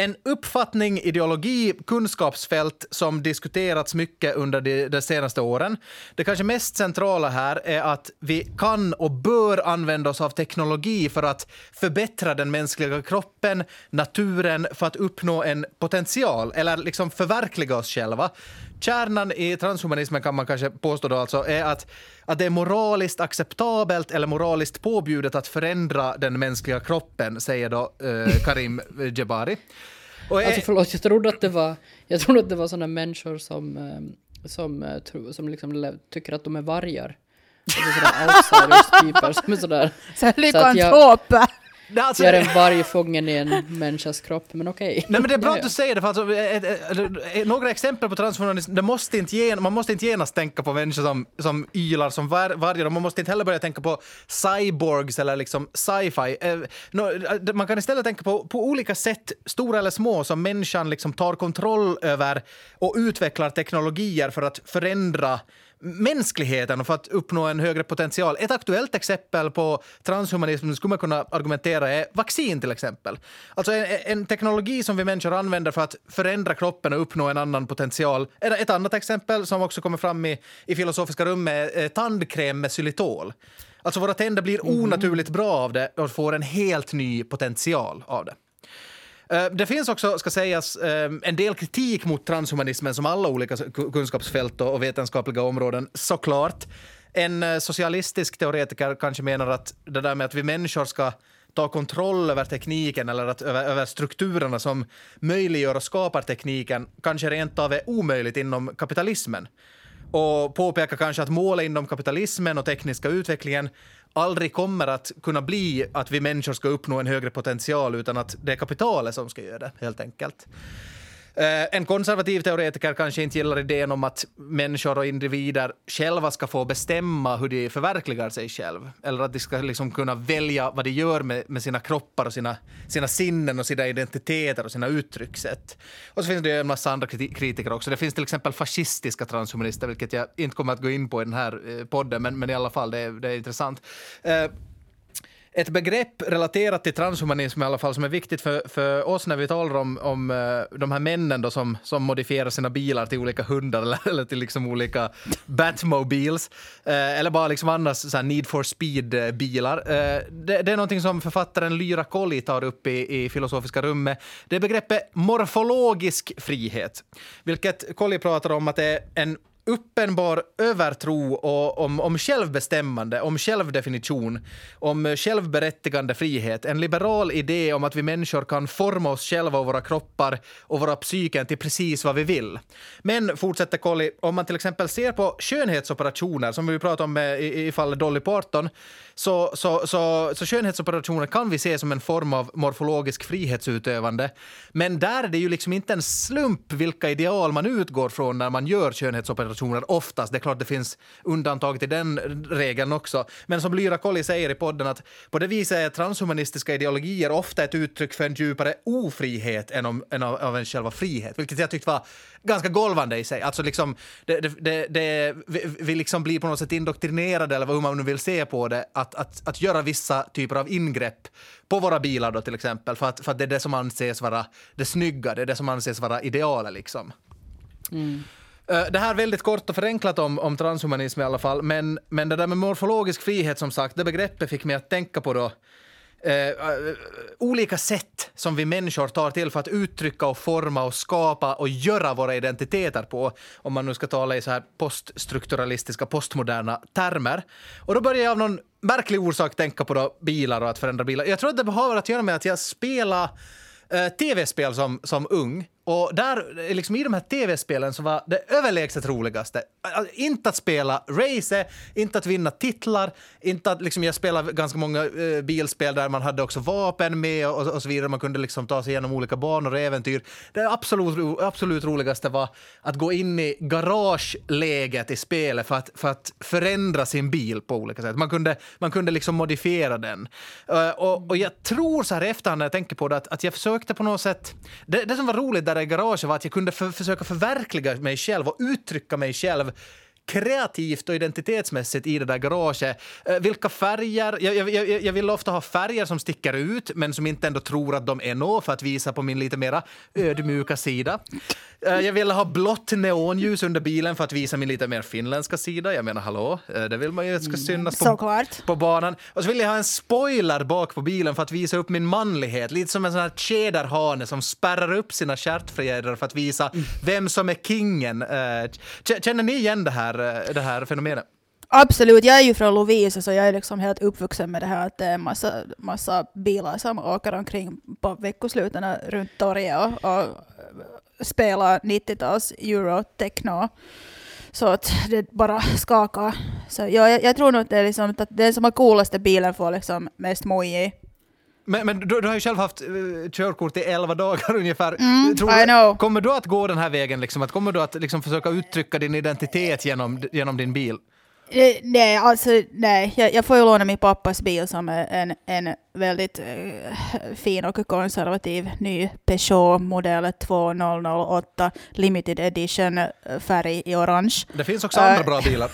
Speaker 2: en uppfattning, ideologi, kunskapsfält som diskuterats mycket under de, de, senaste åren. Det kanske mest centrala här är att vi kan och bör använda oss av teknologi för att förbättra den mänskliga kroppen, naturen, för att uppnå en potential eller liksom förverkliga oss själva. Kärnan i transhumanismen kan man kanske påstå då alltså är att, att det är moraliskt acceptabelt eller moraliskt påbjudet att förändra den mänskliga kroppen, säger då eh, Karim Jebari.
Speaker 3: Och alltså förlåt, jag trodde att det var, jag trodde att det var sådana människor som, eh, som, som, som liksom tycker att de är vargar. Alltså sådana outsiders-typer som är sådär.
Speaker 4: Så lyckantroper!
Speaker 3: Alltså, jag är en varg fången i en människas kropp, men okej. Okay.
Speaker 2: Nej men det är bra att du säger det, för alltså, ett, ett, ett, några exempel på transhumanism, det måste inte gen, man måste inte genast tänka på människor som, som ylar som var, vargar, och man måste inte heller börja tänka på cyborgs eller liksom sci-fi. Eh, eh, man kan istället tänka på, på olika sätt, stora eller små, som människan liksom tar kontroll över och utvecklar teknologier för att förändra mänskligheten och för att uppnå en högre potential. Ett aktuellt exempel på transhumanism skulle man kunna argumentera är vaccin till exempel. Alltså en, en, teknologi som vi människor använder för att förändra kroppen och uppnå en annan potential. Ett annat exempel som också kommer fram i, i filosofiska rum är tandkräm med xylitol. Alltså våra tänder blir mhm. onaturligt bra av det och får en helt ny potential av det. Eh, det finns också, ska sägas, eh, en del kritik mot transhumanismen som alla olika kunskapsfält och vetenskapliga områden, såklart. En eh, socialistisk teoretiker kanske menar att det där med att vi människor ska ta kontroll över tekniken eller att, över, över strukturerna som möjliggör och skapar tekniken kanske rent av är omöjligt inom kapitalismen. Och påpekar kanske att målet inom kapitalismen och tekniska utvecklingen aldrig kommer att kunna bli att vi människor ska uppnå en högre potential utan att det är kapitalet som ska göra det, helt enkelt. Eh, en konservativ teoretiker kanske inte gillar idén om att människor och individer själva ska få bestämma hur de förverkligar sig själv. Eller att de ska liksom kunna välja vad de gör med, med sina kroppar och sina, sina sinnen och sina identiteter och sina uttryckssätt. Och så finns det en massa andra kritiker också. Det finns till exempel fascistiska transhumanister, vilket jag inte kommer att gå in på i den här eh, podden, men, men i alla fall, det är, det är intressant. Eh, ett begrepp relaterat till transhumanism i alla fall som är viktigt för, för oss när vi talar om, om eh, de här männen då som, som modifierar sina bilar till olika hundar eller, eller till liksom olika Batmobiles eh, eller bara liksom annars så här need for speed-bilar. Eh, eh, det, det, är någonting som författaren Lyra Kolli tar upp i, i Filosofiska rummet. Det är begreppet morfologisk frihet, vilket Kolli pratar om att det är en uppenbar övertro och, om, om självbestämmande, om självdefinition, om självberättigande frihet. En liberal idé om att vi människor kan forma oss själva och våra kroppar och våra psyken till precis vad vi vill. Men, fortsätter Colli, om man till exempel ser på skönhetsoperationer, som vi pratade om eh, i, i fallet Dolly Parton, så, så, så, så skönhetsoperationer kan vi se som en form av morfologisk frihetsutövande. Men där är det ju liksom inte en slump vilka ideal man utgår från när man gör skönhetsoperationer oftast. Det är klart det finns undantag till den regeln också. Men som Lyra Kolli säger i podden att på det viset är transhumanistiska ideologier ofta ett uttryck för en djupare ofrihet än, om, än av, av en själva frihet, vilket jag tyckte var ganska golvande i sig. Alltså liksom, det, det, det, det vi, vi liksom blir på något sätt indoktrinerade, eller hur man nu vill se på det, att, att, att göra vissa typer av ingrepp på våra bilar då till exempel, för att, för att det är det som anses vara det snygga, det är det som anses vara idealet liksom. Mm. Eh, det här är väldigt kort och förenklat om, om transhumanism i alla fall, men, men det där med morfologisk frihet som sagt, det begreppet fick mig att tänka på då eh, olika sätt som vi människor tar till för att uttrycka och forma och skapa och göra våra identiteter på, om man nu ska tala i så här poststrukturalistiska, postmoderna termer. Och då börjar jag av någon märklig orsak att tänka på då bilar och att förändra bilar. Jag tror att det har att göra med att jag spelar eh, tv-spel som, som ung och där, liksom i de här tv-spelen så var det överlägset roligaste. Alltså, inte att spela race, inte att vinna titlar, inte att liksom, jag spelade ganska många eh, bilspel där man hade också vapen med och, och så vidare. Man kunde liksom ta sig igenom olika banor och äventyr. Det absolut, absolut roligaste var att gå in i garageläget i spelet för att, för att förändra sin bil på olika sätt. Man kunde, man kunde liksom modifiera den. Uh, och, och jag tror så här efterhand när jag tänker på det att, att jag försökte på något sätt... Det, det som var roligt där i garaget var att jag kunde för, försöka förverkliga mig själv och uttrycka mig själv kreativt och identitetsmässigt i det där garaget. Eh, vilka färger? Jag, jag, jag, vill ofta ha färger som sticker ut men som inte ändå tror att de är nå för att visa på min lite mera ödmjuka sida. Eh, jag ville ha blått neonljus under bilen för att visa min lite mer finländska sida. Jag menar, hallå, eh, det vill man ju ska synas på, på banan. Och så ville jag ha en spoiler bak på bilen för att visa upp min manlighet. Lite som en sån här tjäderhane som spärrar upp sina stjärtfjädrar för att visa vem som är kingen. Känner ni igen det här? Här, det här fenomenet?
Speaker 4: Absolut, jag är ju från Lovisa så jag är liksom helt uppvuxen med det här att det är massa, massa bilar som åker omkring på veckosluten runt torget och, och spelar 90-tals eurotechno. Så att det bara skakar. Så jag, jag tror nog att det är liksom att den som har coolaste bilen får liksom mest moji.
Speaker 2: Men, men du, du, har ju själv haft uh, körkort i elva dagar ungefär.
Speaker 4: Mm, Tror I know.
Speaker 2: Kommer du att gå den här vägen? Liksom, att kommer du att liksom, försöka uttrycka din identitet genom, genom din bil?
Speaker 4: Eh, nej, alltså nej. Jag, jag får ju låna min pappas bil som är en, en väldigt eh, fin och konservativ ny Peugeot modell 2008 limited edition eh, färg i orange.
Speaker 2: Det finns också andra bra bilar.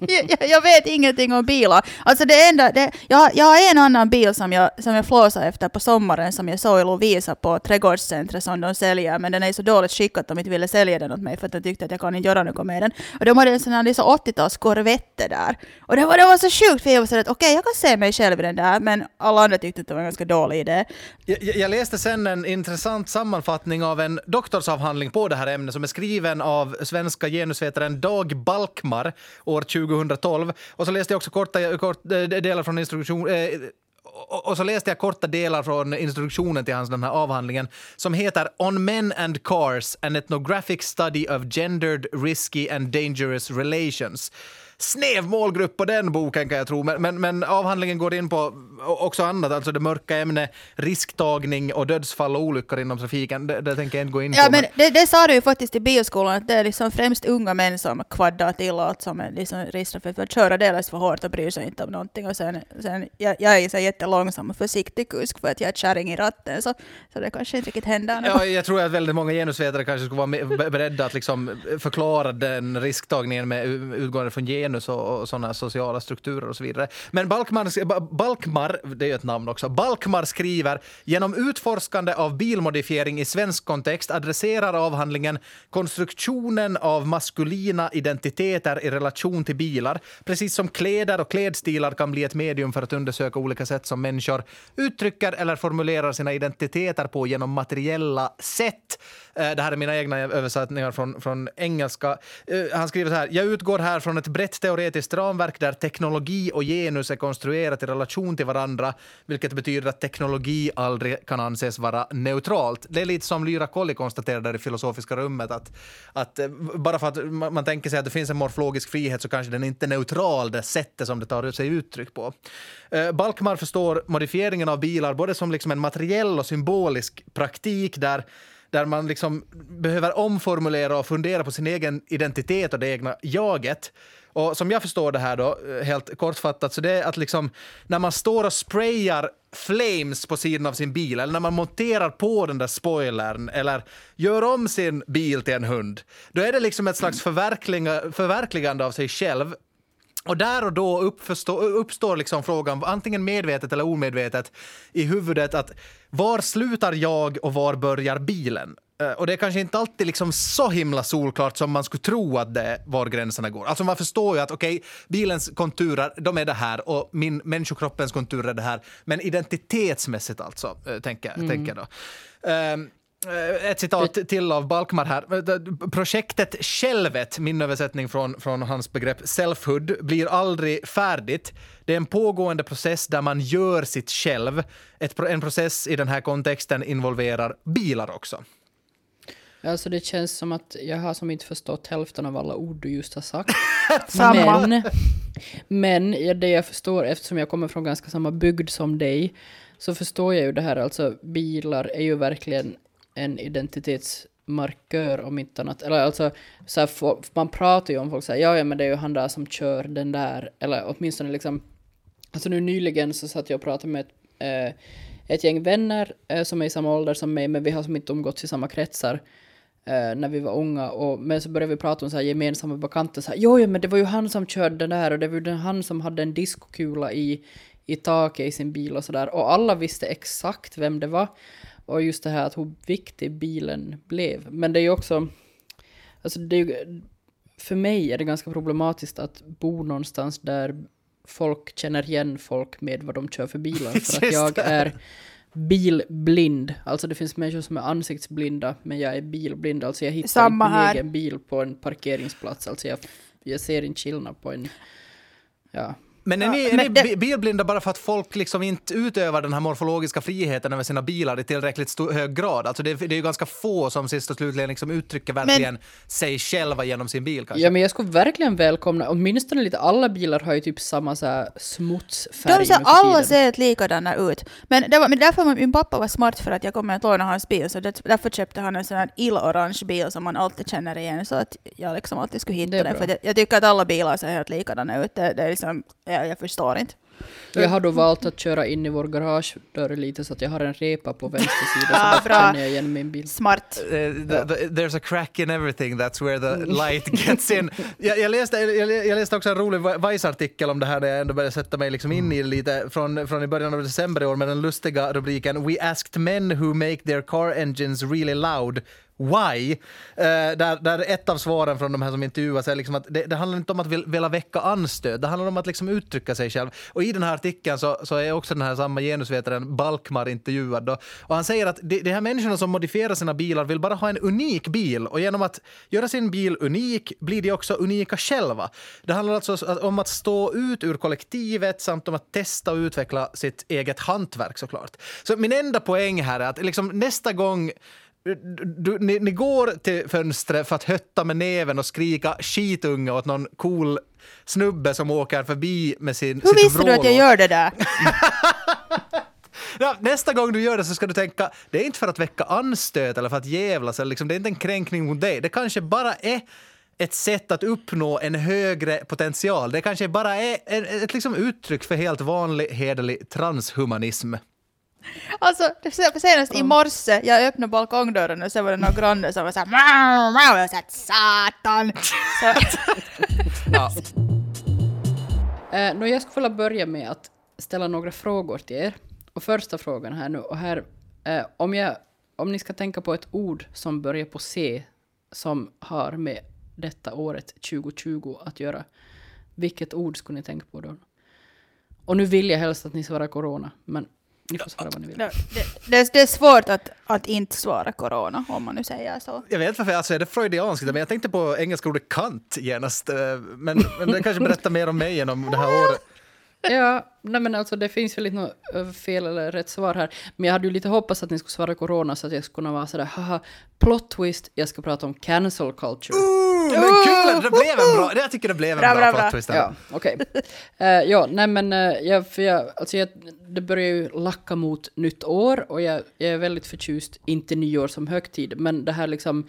Speaker 4: jag, jag, vet ingenting om bilar. Alltså det enda, det, jag, jag har en annan bil som jag, som jag flåsar efter på sommaren som jag såg i Lovisa på trädgårdscentret som de säljer, men den är så dåligt skick att de inte ville sälja den åt mig för att de tyckte att jag kan inte göra något med den. Och de hade en sån här 80-tals Corvette där. Och det var, det var så sjukt för jag var så att okej, okay, jag kan se mig själv i den där, men alla andra tyckte att det var en ganska dålig idé.
Speaker 2: Jag, jag, läste sen en intressant sammanfattning av en doktorsavhandling på det här ämnet som är skriven av svenska genusvetaren Dag Balkmar år 2012. Och så läste jag också korta, kort, eh, delar från instruktion, eh, och så läste jag korta delar från introduktionen till hans den här avhandlingen som heter On Men and Cars, an ethnographic study of gendered, risky and dangerous relations snäv målgrupp på den boken kan jag tro. Men, men, men, avhandlingen går in på också annat, alltså det mörka ämnet risktagning och dödsfall och olyckor inom trafiken. Det, det tänker jag inte gå in
Speaker 4: ja,
Speaker 2: på.
Speaker 4: Men det, det sa du ju faktiskt i bioskolan, att det är liksom främst unga män som kvaddar till och som är liksom riskar för att köra delvis för hårt och bryr sig inte om någonting. Och sen, sen jag, jag är så jättelångsam och försiktig kusk för att jag är kärring i ratten, så, så det kanske inte riktigt händer.
Speaker 2: Ja, jag tror att väldigt många genusvetare kanske skulle vara beredda att liksom förklara den risktagningen med utgående från genus genus och, och sådana sociala strukturer och så vidare. Men Balkmar, Balkmar, det är ju ett namn också, Balkmar skriver genom utforskande av bilmodifiering i svensk kontext adresserar avhandlingen konstruktionen av maskulina identiteter i relation till bilar, precis som kläder och klädstilar kan bli ett medium för att undersöka olika sätt som människor uttrycker eller formulerar sina identiteter på genom materiella sätt. Eh, det här är mina egna översättningar från, från engelska. Eh, han skriver så här. Jag utgår här från ett brett teoretiskt ramverk där teknologi och genus är konstruerat i relation till varandra, vilket betyder att teknologi aldrig kan anses vara neutralt. Det är lite som Lyra Kolli konstaterade i Filosofiska rummet, att, att eh, bara för att man tänker sig att det finns en morfologisk frihet så kanske den inte är neutral, det sättet som det tar sig uttryck på. Balkmar förstår modifieringen av bilar både som liksom en materiell och symbolisk praktik där där man liksom behöver omformulera och fundera på sin egen identitet och det egna jaget. Och som jag förstår det här då, helt kortfattat, så det är att liksom när man står och sprayar flames på sidan av sin bil eller när man monterar på den där spoilern eller gör om sin bil till en hund, då är det liksom ett slags förverkligande av sig själv och där och då uppstår, uppstår liksom frågan, antingen medvetet eller omedvetet, i huvudet att var slutar jag och var börjar bilen? Eh, och det är kanske inte alltid liksom så himla solklart som man skulle tro att det är var gränserna går. Alltså man förstår ju att okej, okay, bilens konturer, de är det här och min människokroppens konturer är det här. Men identitetsmässigt alltså, eh, tänker, mm. tänker jag då. Um, ett citat till av Balkmar här. Projektet Självet, min översättning från, från hans begrepp selfhood, blir aldrig färdigt. Det är en pågående process där man gör sitt själv. Ett, en process i den här kontexten involverar bilar också.
Speaker 3: Alltså det känns som att jag har som inte förstått hälften av alla ord du just har sagt.
Speaker 4: Samma.
Speaker 3: Men, men det jag förstår, eftersom jag kommer från ganska samma bygd som dig, så förstår jag ju det här, alltså bilar är ju verkligen en identitetsmarkör om inte annat. Eller alltså, så här, man pratar ju om folk säger ja, ja men det är ju han där som kör den där, eller åtminstone liksom, alltså nu nyligen så satt jag och pratade med ett, eh, ett gäng vänner eh, som är i samma ålder som mig, men vi har som inte umgåtts i samma kretsar eh, när vi var unga. Och, men så började vi prata om så här gemensamma bekanta. Så här, jo, jo, men det var ju han som körde den där och det var ju han som hade en diskokula i, i taket i sin bil och sådär. Och alla visste exakt vem det var. Och just det här att hur viktig bilen blev. Men det är ju också... Alltså det är för mig är det ganska problematiskt att bo någonstans där folk känner igen folk med vad de kör för bilar. För att jag är bilblind. Alltså det finns människor som är ansiktsblinda, men jag är bilblind. Alltså jag hittar
Speaker 4: Samma
Speaker 3: inte min
Speaker 4: här.
Speaker 3: egen bil på en parkeringsplats. Alltså jag, jag ser inte skillnad på en... Ja.
Speaker 2: Men är
Speaker 4: Ja,
Speaker 2: ni, är
Speaker 4: men
Speaker 2: ni
Speaker 4: det-
Speaker 2: bi- bilblinda bara för att folk liksom inte utövar den här morfologiska friheten över sina bilar i tillräckligt stor, hög grad? Alltså det, det är ju ganska få som sist och slutligen liksom uttrycker verkligen sig själva genom sin bil kanske.
Speaker 3: ja, men jag skulle verkligen välkomna, åtminstone lite, alla bilar har ju typ samma så här smutsfärg
Speaker 4: De
Speaker 3: för
Speaker 4: alla ser likadana ut. Men, det var, men därför var min pappa var smart för att jag kommer att låna hans bil. Så det, därför köpte han en sån här illorange bil som man alltid känner igen. Så att jag liksom alltid skulle hitta den. För det, jag tycker att alla bilar ser helt likadana ut. Det, det är liksom, jag, jag förstår inte.
Speaker 3: Jag har då valt att köra in i vår garagedörr lite så att jag har en repa på vänster sida så
Speaker 4: Ah,
Speaker 3: därför
Speaker 4: bra.
Speaker 3: känner jag igen min bil.
Speaker 4: Smart.
Speaker 2: Eh, the- the- there's a crack in everything, that's where the light gets in. Jag, jag, läste, jag, jag läste också en rolig Vice-artikel om det här där jag ändå började sätta mig liksom in i det lite från, från i början av december i år med den lustiga rubriken “We asked men who make their car engines really loud Why? Eh, där, där ett av svaren från de här som intervjuas är liksom att det, det handlar inte om att vil, vilja väcka anstöd, det handlar om att liksom uttrycka sig själv. Och i den här artikeln så, så är också den här samma genusvetaren Balkmar intervjuad. Då. Och han säger att de, de här människorna som modifierar sina bilar vill bara ha en unik bil och genom att göra sin bil unik blir de också unika själva. Det handlar alltså om att stå ut ur kollektivet samt om att testa och utveckla sitt eget hantverk såklart. Så min enda poäng här är att liksom nästa gång du, ni, ni går till fönstret för att hötta med näven och skrika skitunge åt någon cool snubbe som åker förbi med sin
Speaker 4: Hur
Speaker 2: sitt
Speaker 4: visste du att jag gör det där?
Speaker 2: Ja, nästa gång du gör det så ska du tänka, det är inte för att väcka anstöt eller för att jävlas, eller liksom, det är inte en kränkning mot dig. Det kanske bara är ett sätt att uppnå en högre potential. Det kanske bara är ett, ett liksom uttryck för helt vanlig hederlig transhumanism.
Speaker 4: Alltså, senast i morse, jag öppnade balkongdörren och så var det någon granne som var såhär "Mau, mau", och jag sa satan. Så,
Speaker 2: Ja.
Speaker 3: Eh, nå, jag skulle vilja börja med att ställa några frågor till er. Och första frågan här nu, och här, eh, om, jag, om ni ska tänka på ett ord som börjar på C, som har med detta året 2020 att göra, vilket ord skulle ni tänka på då? Och nu vill jag helst att ni svarar corona, men ni får svara vad ni vill.
Speaker 4: det, det, det är svårt att, att inte svara corona, om man nu säger så.
Speaker 2: Jag vet inte varför, alltså är det freudianskt? Men jag tänkte på engelska ordet kant genast. eh, Men, men det kanske berättar mer om mig än om det här året.
Speaker 3: Ja, nej men alltså det finns väl inte något fel eller rätt svar här. Men jag hade ju lite hoppats att ni skulle svara corona så att jag skulle kunna vara sådär, haha, plot twist, jag ska prata om cancel culture.
Speaker 2: Ooh, men kul! Det blev en bra, jag tycker det blev en
Speaker 4: Bra,
Speaker 2: bra,
Speaker 4: bra,
Speaker 2: plot twist.
Speaker 3: Ja, okej. Eh, ja, nej men eh, jag, för jag, alltså jag, det börjar ju lacka mot nytt år och jag, jag är väldigt förtjust, inte nyår som högtid, men det här liksom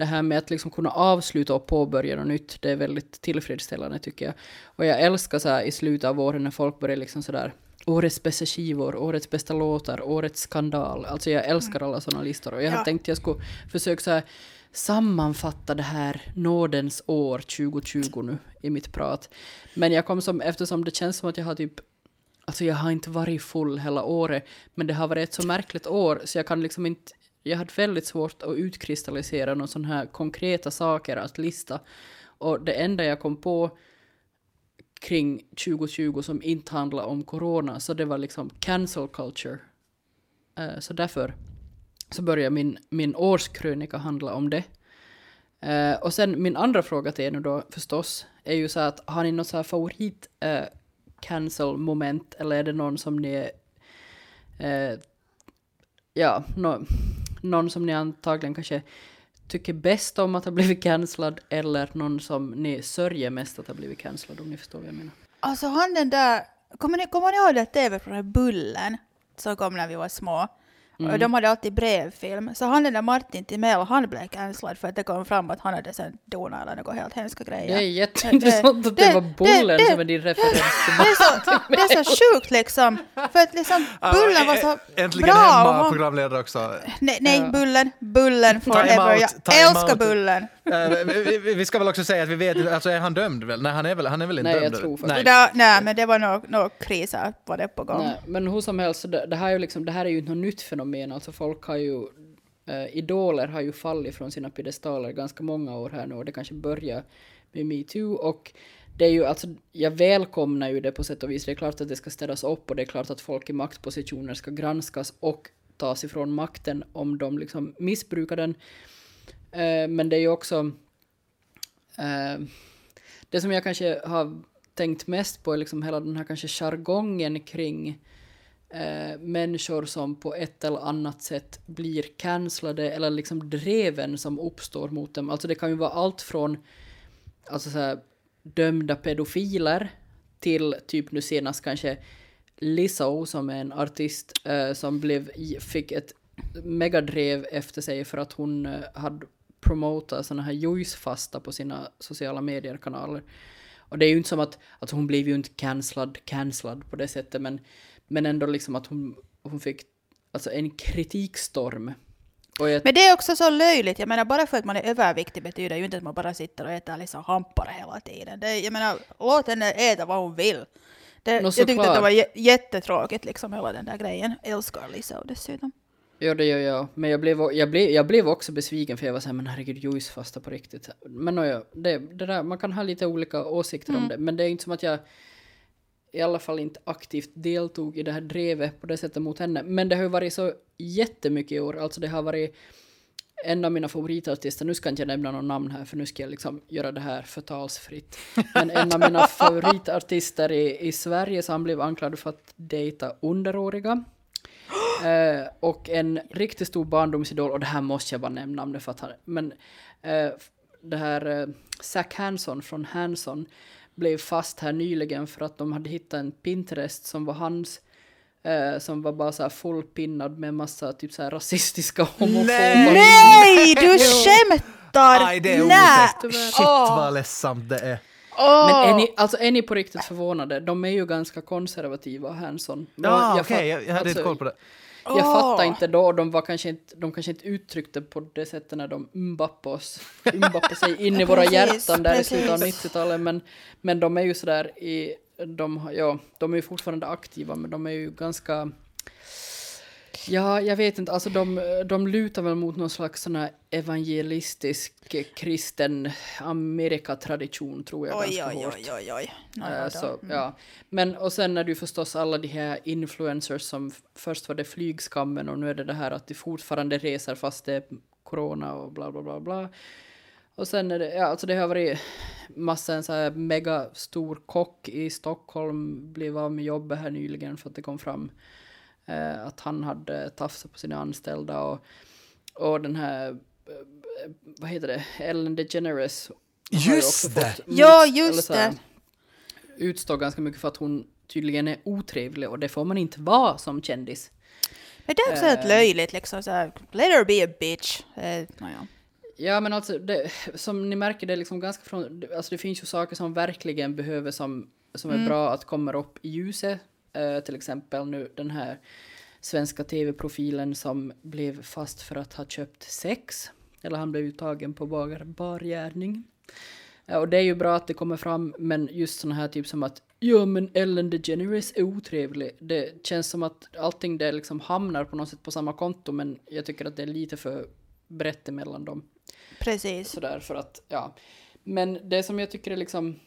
Speaker 3: det här med att liksom kunna avsluta och påbörja något nytt, det är väldigt tillfredsställande tycker jag. Och jag älskar så här i slutet av året när folk börjar liksom sådär Årets bästa skivor, årets bästa låtar, årets skandal. Alltså jag älskar alla sådana listor. Och jag
Speaker 4: Ja.
Speaker 3: har tänkt att jag skulle försöka så här sammanfatta det här nådens år 2020 nu i mitt prat. Men jag kom som, eftersom det känns som att jag har typ Alltså jag har inte varit full hela året, men det har varit ett så märkligt år så jag kan liksom inte jag hade väldigt svårt att utkristallisera några sådana här konkreta saker att lista. Och det enda jag kom på kring 2020 som inte handlade om corona, så det var liksom cancel culture. Uh, så därför så börjar min, min årskrönika handla om det. Uh, och sen min andra fråga till er nu då förstås är ju så här att har ni något så här favorit uh, cancel moment eller är det någon som ni är ja, no, någon som ni antagligen kanske tycker bäst om att ha blivit cancellad eller någon som ni sörjer mest att ha blivit cancellad om ni förstår vad jag menar.
Speaker 4: Alltså han den där, kommer ni, kommer ni ihåg det tv-programmet Bullen som kom när vi var små? Och de hade alltid brevfilm. Så han den där Martin Timell, han blev cancellad för att det kom fram att han hade sen donat eller något helt hemska grejer.
Speaker 3: Det är jätteintressant att det,
Speaker 4: det-
Speaker 3: var bullen
Speaker 4: det-
Speaker 3: som är din referens till
Speaker 4: Det är, så, det är så sjukt liksom. För att liksom Bullen var så
Speaker 2: Äntligen
Speaker 4: bra. och
Speaker 2: hemma
Speaker 4: han-
Speaker 2: programledare också.
Speaker 4: Nej, nej. Bullen, Bullen forever. Jag älskar
Speaker 2: out.
Speaker 4: Bullen.
Speaker 2: Eh, vi, ska väl också säga att vi vet alltså är han dömd väl? Nej, han är väl, han är väl inte
Speaker 3: Nej, jag
Speaker 2: dömd?
Speaker 3: tror faktiskt-
Speaker 4: Nej. nej, men det var nog no kriser var det på gång.
Speaker 3: Nej, men hur som helst, så det, det, här är ju liksom, det här är ju något nytt fenomen. Alltså folk har ju, eh, idoler har ju fallit från sina piedestaler ganska många år här nu och det kanske börjar med metoo och det är ju alltså, jag välkomnar ju det på sätt och vis. Det är klart att det ska städas upp och det är klart att folk i maktpositioner ska granskas och tas ifrån makten om de liksom missbrukar den. Eh, men det är ju också eh, det som jag kanske har tänkt mest på är liksom hela den här kanske jargongen kring eh, människor som på ett eller annat sätt blir cancellade eller liksom dreven som uppstår mot dem. Alltså det kan ju vara allt från alltså så här, dömda pedofiler till typ nu senast kanske Lizzo som är en artist eh, som blev, fick ett megadrev efter sig för att hon eh, hade promotat såna här juicefasta på sina sociala medier-kanaler. Och det är ju inte som att, alltså hon blev ju inte cancellad, cancellad på det sättet, men, men ändå liksom att hon, hon fick alltså en kritikstorm. Och jag,
Speaker 4: Men det är också så löjligt. Jag menar, bara för att man är överviktig betyder ju inte att man bara sitter och äter liksom hampare hela tiden. Det, jag menar, låt henne äta vad hon vill. Det, jag tyckte att det var jä- jättetråkigt, liksom hela den där grejen. Älskar Lisa dessutom.
Speaker 3: Ja, det gör jag. Men jag blev, jag blev, jag blev också besviken för jag var såhär, men herregud, juicefasta på riktigt. Men nåja, det, det där, man kan ha lite olika åsikter om det, men det är inte som att jag i alla fall inte aktivt deltog i det här drevet på det sättet mot henne. Men det har ju varit så jättemycket i år, alltså det har varit en av mina favoritartister, nu ska jag inte nämna någon namn här för nu ska jag liksom göra det här förtalsfritt. Men en av mina favoritartister i, i Sverige så han blev anklagad för att dejta underåriga. Eh, och en riktigt stor barndomsidol, och det här måste jag bara nämna namnet för att han, men eh, det här eh, Zac Hanson från Hanson blev fast här nyligen för att de hade hittat en Pinterest som var hans eh, som var bara så här fullpinnad med massa typ så här rasistiska homofoba
Speaker 4: Nej, du skämtar!
Speaker 2: Aj, det är otäckt. Shit vad ledsamt det är.
Speaker 4: Åh.
Speaker 3: Men är ni, alltså är ni på riktigt förvånade? De är ju ganska konservativa, Hanson.
Speaker 2: Ja,
Speaker 3: jag
Speaker 2: okej,
Speaker 3: fatt-
Speaker 2: jag, jag hade inte
Speaker 3: alltså,
Speaker 2: koll på det.
Speaker 3: Jag
Speaker 4: Åh.
Speaker 3: fattar inte då, de, var kanske inte, de kanske inte uttryckte på det sättet när de umbappade oss, umbappade sig in i våra
Speaker 4: Precis,
Speaker 3: hjärtan där i slutet av
Speaker 4: precis.
Speaker 3: 90-talet, men, men de är ju sådär i, de, ja, de är ju fortfarande aktiva, men de är ju ganska, ja, jag vet inte, alltså de, de lutar väl mot någon slags sån här evangelistisk eh, kristen Amerikatradition, tror jag
Speaker 4: Oj,
Speaker 3: ganska
Speaker 4: oj,
Speaker 3: hårt.
Speaker 4: oj, oj, oj. Nå,
Speaker 3: Eh, så, ja. Men och sen är det ju förstås alla de här influencers som först var det flygskammen och nu är det det här att de fortfarande reser fast det är corona och bla bla bla bla. Och sen är det, ja alltså det har varit massa en så här mega stor kock i Stockholm blev av med jobbet här nyligen för att det kom fram eh, att han hade tafsat på sina anställda och, och den här, eh, vad heter det, Ellen DeGeneres
Speaker 2: Just det!
Speaker 3: fått
Speaker 4: Ja, just
Speaker 3: eller så här,
Speaker 4: det.
Speaker 3: Utstår ganska mycket för att hon tydligen är otrevlig och det får man inte vara som kändis.
Speaker 4: Men det är också
Speaker 3: Eh.
Speaker 4: helt löjligt liksom så här, let her be a bitch. Eh, naja.
Speaker 3: Ja men alltså, det, som ni märker det är liksom ganska från, alltså det finns ju saker som verkligen behöver som, som är bra att komma upp i ljuset. Eh, till exempel nu den här svenska tv-profilen som blev fast för att ha köpt sex. Eller han blev ju tagen på bar, bargärning. Eh, och det är ju bra att det kommer fram, men just såna här typ som att ja men Ellen DeGeneres är otrevlig. Det känns som att allting det liksom hamnar på något sätt på samma konto, men jag tycker att det är lite för brett emellan dem.
Speaker 4: Precis.
Speaker 3: Sådär för att, ja. Men det som jag tycker är liksom,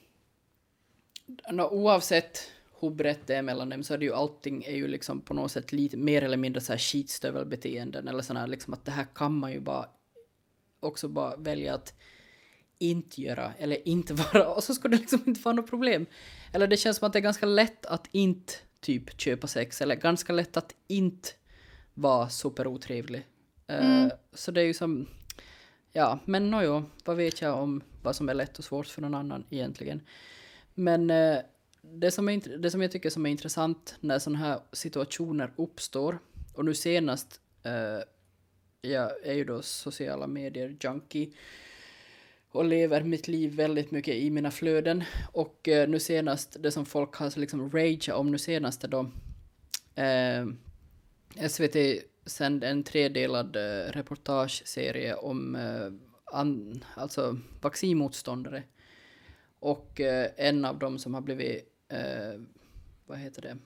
Speaker 3: nå, oavsett hur brett det är mellan dem så är det ju allting är ju liksom på något sätt lite mer eller mindre så här skitstövelbeteenden eller sådana liksom att det här kan man ju bara också bara välja att inte göra eller inte vara och så ska det liksom inte vara något problem. Eller det känns som att det är ganska lätt att inte typ köpa sex eller ganska lätt att inte vara superotrevlig. Eh, så det är ju som, ja, men nåjo, vad vet jag om vad som är lätt och svårt för någon annan egentligen. Men eh, det, som är, det som jag tycker som är intressant när sådana här situationer uppstår, och nu senast, eh, jag är ju då sociala medier junkie, och lever mitt liv väldigt mycket i mina flöden. Och eh, nu senast, det som folk har liksom rageat om nu senast är då eh, SVT sände en tredelad eh, reportageserie om eh, an, alltså vaccinmotståndare. Och eh, en av dem som har blivit, eh, vad heter det,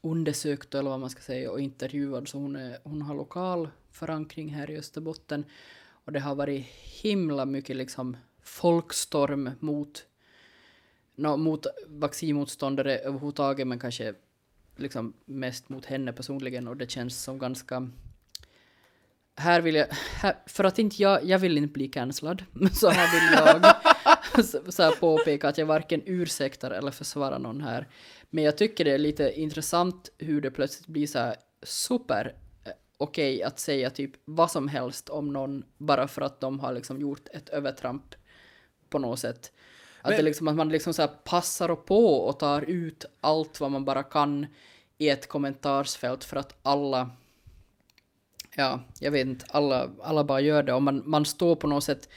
Speaker 3: undersökt eller vad man ska säga och intervjuad, så hon, är, hon har lokal förankring här i Österbotten. Och det har varit himla mycket liksom folkstorm mot, no, mot vaccinmotståndare överhuvudtaget, men kanske liksom mest mot henne personligen. Och det känns som ganska här vill jag, här, för att inte jag, jag vill inte bli cancellad, så här vill jag. så, här påpeka att jag varken ursäktar eller försvarar någon här. Men jag tycker det är lite intressant hur det plötsligt blir så här super eh, okej att säga typ vad som helst om någon bara för att de har liksom gjort ett övertramp på något sätt. Att,
Speaker 2: Men-
Speaker 3: det liksom, att man liksom så här passar och på och tar ut allt vad man bara kan i ett kommentarsfält för att alla ja, jag vet inte, alla, alla bara gör det och man, man står på något sätt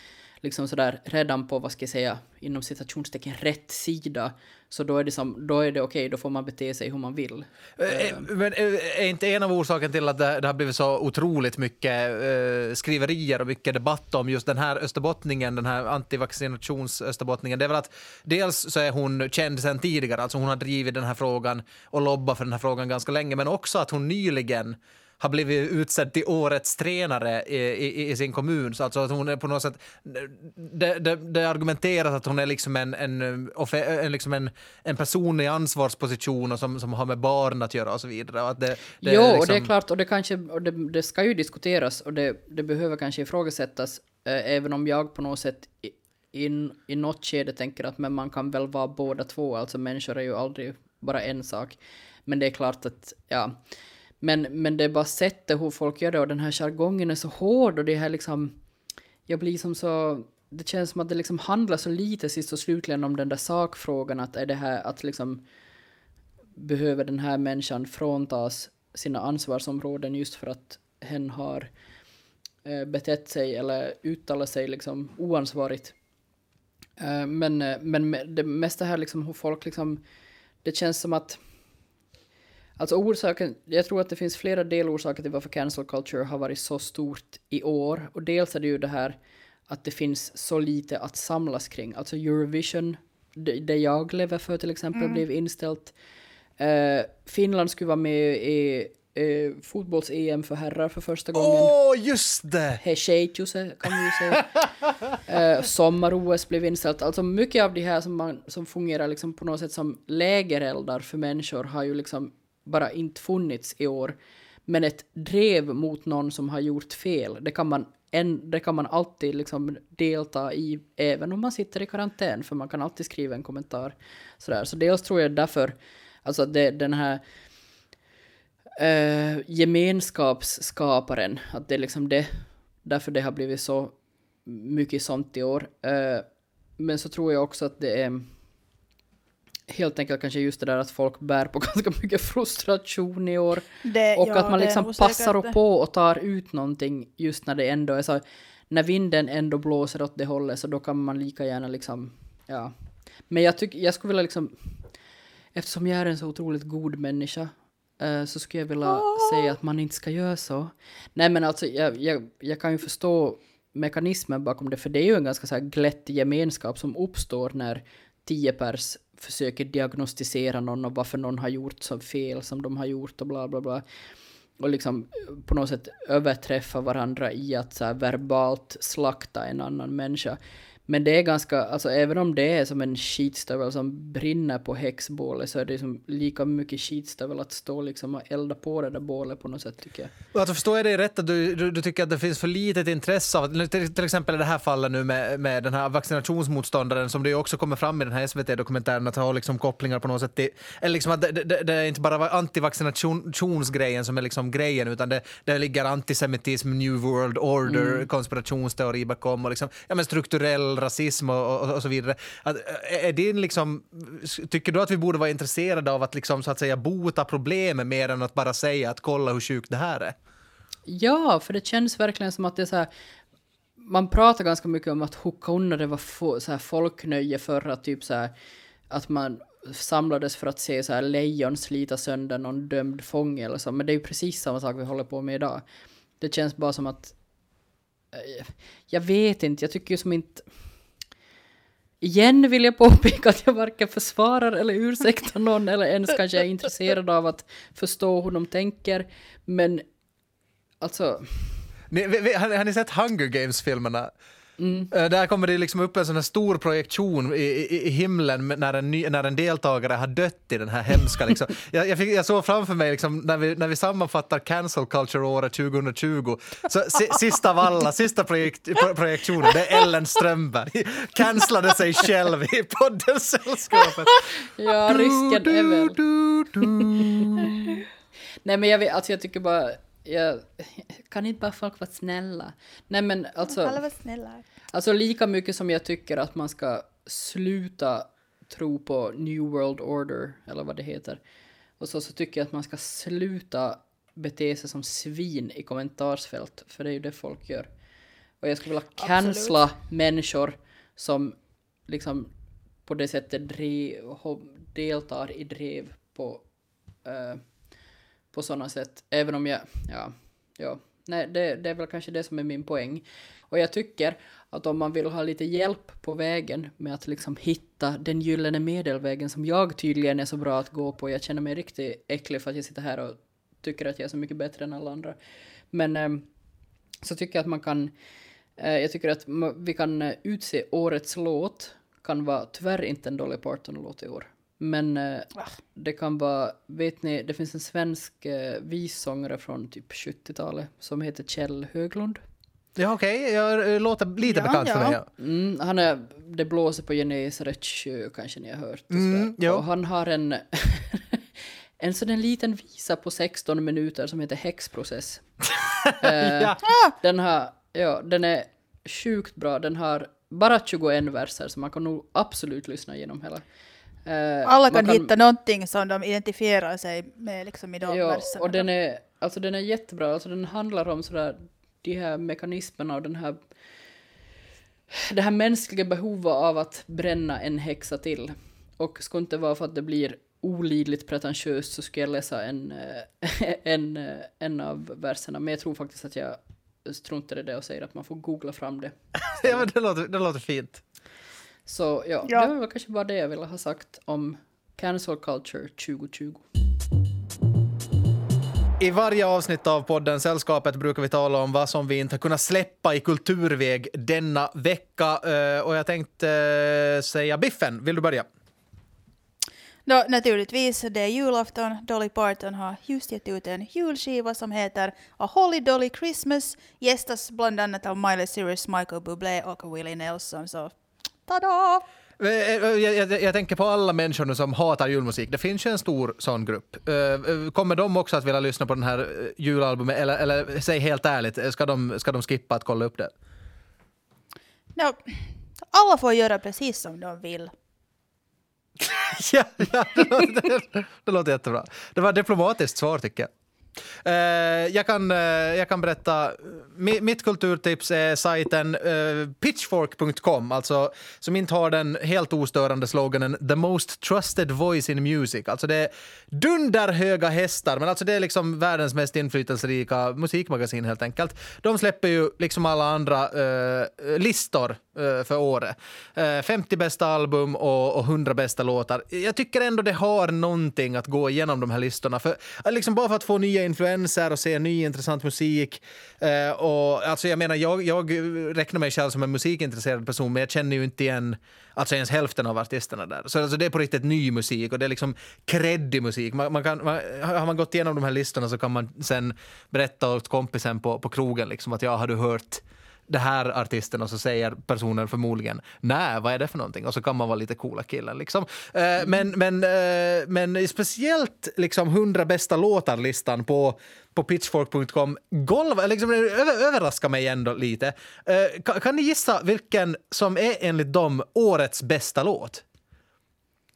Speaker 3: liksom sådär redan på, vad ska jag säga, inom citationstecken rätt sida. Så då är det, som, då är det okej, då får man bete sig hur man vill.
Speaker 2: Eh, Men eh, är inte en av orsakerna till att det, det har blivit så otroligt mycket eh, skriverier och mycket debatt om just den här österbottningen, den här antivaccinationsösterbottningen, det är väl att dels så är hon känd sedan tidigare, alltså hon har drivit den här frågan och lobbat för den här frågan ganska länge, men också att hon nyligen har blivit utsedd till årets tränare i, i, i sin kommun. Så alltså att hon är på något sätt... Det, det, det argumenteras att hon är liksom en, en, en, liksom en, en person i ansvarsposition och som, som har med barn att göra och så vidare. Och att det, det
Speaker 3: jo,
Speaker 2: är
Speaker 3: och det är
Speaker 2: liksom-
Speaker 3: klart, och det kanske, och det, det ska ju diskuteras och det, det behöver kanske ifrågasättas, eh, även om jag på något sätt i, in, i något skede tänker att men man kan väl vara båda två, alltså människor är ju aldrig bara en sak. Men det är klart att, ja, men, men det är bara sättet hur folk gör det och den här jargongen är så hård och det här liksom, jag blir som så, det känns som att det liksom handlar så lite sist och slutligen om den där sakfrågan, att är det här att liksom behöver den här människan fråntas sina ansvarsområden just för att hen har eh, betett sig eller uttalat sig liksom oansvarigt. Eh, men, eh, men det mesta här liksom hur folk liksom, det känns som att Alltså orsaken, jag tror att det finns flera delorsaker till varför cancel culture har varit så stort i år. Och dels är det ju det här att det finns så lite att samlas kring. Alltså Eurovision, det, det jag lever för till exempel, blev inställt. Eh, Finland skulle vara med i eh, fotbolls-EM för herrar för första gången.
Speaker 2: Åh, just det!
Speaker 3: He Jose kan vi ju säga. Eh, Sommar-OS blev inställt. Alltså mycket av det här som, man, som fungerar liksom på något sätt som lägereldar för människor har ju liksom bara inte funnits i år. Men ett drev mot någon som har gjort fel, det kan man, en, det kan man alltid liksom delta i, även om man sitter i karantän, för man kan alltid skriva en kommentar. Sådär. Så dels tror jag därför, alltså det, den här eh, gemenskapsskaparen, att det är liksom det, därför det har blivit så mycket sånt i år. Eh, men så tror jag också att det är helt enkelt kanske just det där att folk bär på ganska mycket frustration i år.
Speaker 4: Det,
Speaker 3: Och
Speaker 4: ja,
Speaker 3: att man liksom passar
Speaker 4: det.
Speaker 3: på och tar ut någonting just när det ändå är så, när vinden ändå blåser åt det hållet så då kan man lika gärna liksom, ja. Men jag tycker, jag skulle vilja liksom, eftersom jag är en så otroligt god människa eh, så skulle jag vilja säga att man inte ska göra så. Nej men alltså jag, jag, jag kan ju förstå mekanismen bakom det, för det är ju en ganska så här glättig gemenskap som uppstår när tio pers försöker diagnostisera någon och varför någon har gjort så fel som de har gjort och bla bla bla. Och liksom eh, på något sätt överträffa varandra i att så här verbalt slakta en annan människa. Men det är ganska, alltså även om det är som en skitstövel som brinner på häxbålet så är det som lika mycket skitstövel att stå liksom och elda på det där bålet på något sätt tycker jag.
Speaker 2: Alltså, förstår jag dig rätt att du, du, du, tycker att det finns för litet intresse av, till, till exempel i det här fallet nu med, med den här vaccinationsmotståndaren som det ju också kommer fram i den här SVT-dokumentären att ha liksom kopplingar på något sätt till, eller liksom att det, det, det är inte bara antivaccinationsgrejen som är liksom grejen utan det, det ligger antisemitism, new world order, mm. konspirationsteori bakom och liksom, ja, men strukturell rasism och, och, och så vidare. Att, eh, är din liksom, tycker du att vi borde vara intresserade av att, liksom, så att säga, bota problemet mer än att bara säga att kolla hur sjukt det här är?
Speaker 3: Ja, för det känns verkligen som att det är så här, man pratar ganska mycket om att Hukkaunna det var så här folknöje förra, typ så här, att man samlades för att se så här lejon slita sönder någon dömd fånge eller så, men det är ju precis samma sak vi håller på med idag. Det känns bara som att, jag vet inte, jag tycker ju som inte, Igen vill jag påpeka att jag varken försvarar eller ursäktar någon eller ens kanske är intresserad av att förstå hur de tänker. Men alltså...
Speaker 2: Ni, har, har ni sett Hunger Games-filmerna? Mm. Där kommer det liksom upp en sån här stor projektion i, i, i himlen när en, ny, när en deltagare har dött i den här hemska... Liksom. jag, jag, fick, jag såg framför mig liksom, när, vi, när vi sammanfattar cancel culture-året 2020, så sista av alla, sista projekt, projektionen, det är Ellen Strömberg. Cancellade sig själv i podden Sällskapet.
Speaker 3: Ja, risken är väl... Nej men jag, vet, alltså jag tycker bara jag, kan inte bara folk vara snälla? Nej men alltså...
Speaker 4: Alla vara snälla.
Speaker 3: Alltså lika mycket som jag tycker att man ska sluta tro på New World Order, eller vad det heter. Och så, så tycker jag att man ska sluta bete sig som svin i kommentarsfält, för det är ju det folk gör. Och jag skulle vilja cancella människor som liksom på det sättet drev, deltar i drev på uh, på sådana sätt. Även om jag, ja, ja, nej, det, det är väl kanske det som är min poäng. Och jag tycker att om man vill ha lite hjälp på vägen med att liksom hitta den gyllene medelvägen som jag tydligen är så bra att gå på. Jag känner mig riktigt äcklig för att jag sitter här och tycker att jag är så mycket bättre än alla andra. Men eh, så tycker jag att man kan, eh, jag tycker att vi kan eh, utse årets låt, kan vara tyvärr inte en Dolly Parton-låt i år. Men eh, ah. det kan vara, vet ni, det finns en svensk eh, vissångare från typ 70-talet som heter Kjell Höglund.
Speaker 2: Ja okej, okay. jag eh, låter lite ja, bekant för mig. Ja.
Speaker 3: Mm, han är, det blåser på Genesaret sjö kanske ni har hört. Och, mm, och han har en, en sån en liten visa på 16 minuter som heter Häxprocess. eh, ja. Den har, ja, den är sjukt bra, den har bara 21 verser så man kan nog absolut lyssna igenom hela.
Speaker 4: Uh, Alla kan, kan, hitta någonting som de identifierar sig med liksom i de
Speaker 3: ja,
Speaker 4: verserna.
Speaker 3: och den är, alltså den är jättebra, alltså den handlar om sådär, de här mekanismerna och den här det här mänskliga behovet av att bränna en häxa till. Och ska inte vara för att det blir olidligt pretentiöst så ska jag läsa en, eh, en, eh, en av verserna. Men jag tror faktiskt att jag struntar i det och säger att man får googla fram det.
Speaker 2: ja, men det låter, det låter fint.
Speaker 3: Så ja, ja, det var kanske bara det jag ville ha sagt om cancel culture 2020.
Speaker 2: I varje avsnitt av podden Sällskapet brukar vi tala om vad som vi inte har kunnat släppa i kulturväg denna vecka. Eh, och jag tänkte eh, säga Biffen, vill du börja?
Speaker 4: Då, naturligtvis, det är julafton. Dolly Parton har just gett ut en julskiva som heter A Holly Dolly Christmas. Gästas bland annat av Miley Cyrus, Michael Bublé och Willie Nelson. Så Tada!
Speaker 2: Eh, eh, jag, jag, jag, tänker på alla människor som hatar julmusik. Det finns ju en stor sån grupp. Eh, kommer de också att vilja lyssna på den här julalbumet? Eller, eller säg helt ärligt, ska de, ska de skippa att kolla upp det?
Speaker 4: No, alla får göra precis som de vill.
Speaker 2: ja, ja det, låter, det låter jättebra. Det var ett diplomatiskt svar tycker jag. Uh, jag, kan, uh, jag kan berätta, Mi, mitt kulturtips är sajten eh, uh, pitchfork.com, alltså, som inte har den helt ostörande sloganen “The most trusted voice in music”. Alltså det är dunderhöga hästar, men alltså det är liksom världens mest inflytelserika musikmagasin helt enkelt. De släpper ju liksom alla andra listor Eh, för året. Eh, 50 bästa album och, 100 bästa låtar. Jag tycker ändå det har någonting att gå igenom de här listorna. För, eh, liksom bara för att få nya influenser och se ny intressant musik. Och, alltså jag menar, jag, jag räknar mig själv som en musikintresserad person men jag känner ju inte igen alltså ens hälften av artisterna där. Så alltså det är på riktigt ny musik och det är liksom kreddig musik. Man, man kan, man, har man gått igenom de här listorna så kan man sen berätta åt kompisen på, på krogen liksom att ja, har du hört det här artisten och så säger personen förmodligen nej, vad är det för någonting? Och så kan man vara lite coola killen liksom. Eh, men, men, eh, men speciellt liksom 100 bästa låtar-listan på, på pitchfork.com golv, liksom, över, överraskar mig ändå lite. Eh, kan, kan ni gissa vilken som är enligt dem årets bästa låt?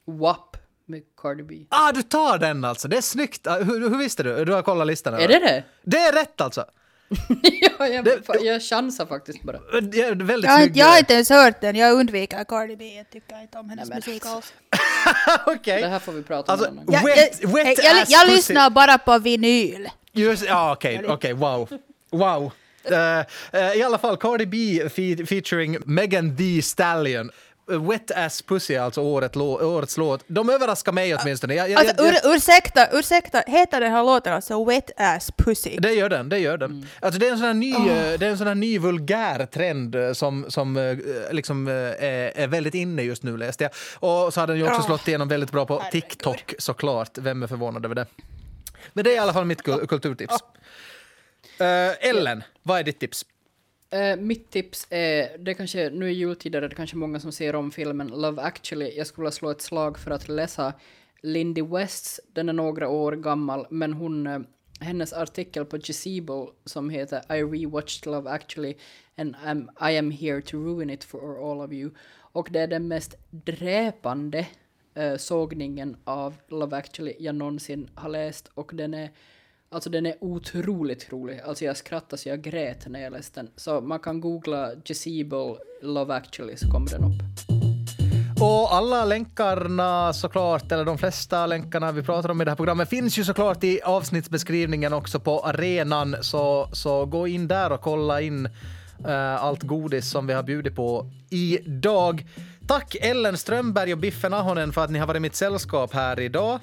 Speaker 3: WAP med Cardi B.
Speaker 2: Ah, du tar den alltså! Det är snyggt! Ah, Hur, hur visste du? Du har kollat listan?
Speaker 3: Är det det?
Speaker 2: Det är rätt alltså!
Speaker 3: ja, jag,
Speaker 2: Det-
Speaker 3: jag chansar faktiskt bara.
Speaker 2: Det är väldigt
Speaker 4: Jag, har
Speaker 2: snygg.
Speaker 4: inte- jag har inte ens hört den, jag undviker Cardi B. Jag tycker inte om hennes
Speaker 3: Nej,
Speaker 4: musik alls.
Speaker 2: Okej.
Speaker 3: Det här får vi prata om
Speaker 2: Alltså,
Speaker 3: en annan gång.
Speaker 4: Jag,
Speaker 2: Wet-
Speaker 4: jag,
Speaker 2: wet
Speaker 4: jag, jag, jag lyssnar bara på vinyl.
Speaker 2: Just, ja, okej, okej, wow. Wow. Eh, eh, I alla fall, Cardi B fe featuring Megan Thee Stallion. Wet Ass Pussy, alltså året, lå- årets låt. De överraskar mig åtminstone. Jag, jag,
Speaker 4: Alltså
Speaker 2: jag,
Speaker 4: ur, ursäkta, ursäkta, heter den här låten alltså Wet Ass Pussy?
Speaker 2: det gör den, det gör den. Alltså det är en sån här ny, eh, det är en sån här ny vulgär trend eh, som, som eh, liksom är, är väldigt inne just nu läste jag. Och så har den ju också
Speaker 4: Åh.
Speaker 2: slått igenom väldigt bra på. TikTok såklart. Vem är förvånad över det? Men det är i alla fall mitt kul- kulturtips. Eh, Ellen, vad är ditt tips?
Speaker 3: Uh, mitt tips är, det kanske, nu i jultider är det kanske många som ser om filmen Love actually. Jag skulle vilja slå ett slag för att läsa Lindy Wests, den är några år gammal, men hon, eh, hennes artikel på Gazebo som heter I rewatched Love actually and I'm, I am here to ruin it for all of you. Och det är den mest dräpande uh, sågningen av Love actually jag någonsin har läst och den är Alltså den är otroligt rolig. Alltså jag skrattade så jag grät när jag läste den. Så man kan googla Jezebel Love actually så kommer den upp.
Speaker 2: Och alla länkarna såklart, eller de flesta länkarna vi pratar om i det här programmet finns ju såklart i avsnittsbeskrivningen också på arenan. Så, så gå in där och kolla in uh, allt godis som vi har bjudit på idag. Tack Ellen Strömberg och Biffen Ahonen för att ni har varit mitt sällskap här idag.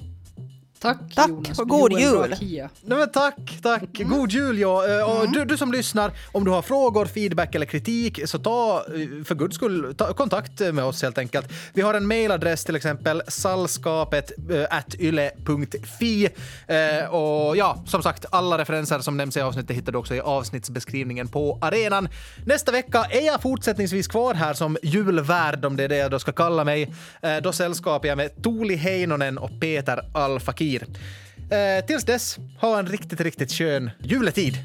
Speaker 3: Tack,
Speaker 4: Tack
Speaker 3: Jonas.
Speaker 4: och god jul.
Speaker 2: Nej, men tack, tack. God jul ja. Eh, Och du, du som lyssnar, om du har frågor, feedback eller kritik så ta eh, för guds skull ta kontakt med oss helt enkelt. Vi har en mailadress till exempel sallskapet eh, yle.fi och ja, som sagt, alla referenser som nämns i avsnittet hittar du också i avsnittsbeskrivningen på arenan. Nästa vecka är jag fortsättningsvis kvar här som julvärd om det är det jag då ska kalla mig. Då sällskapar jag med Tuuli Heinonen och Peter blir. Eh, tills dess, ha en riktigt, riktigt skön juletid.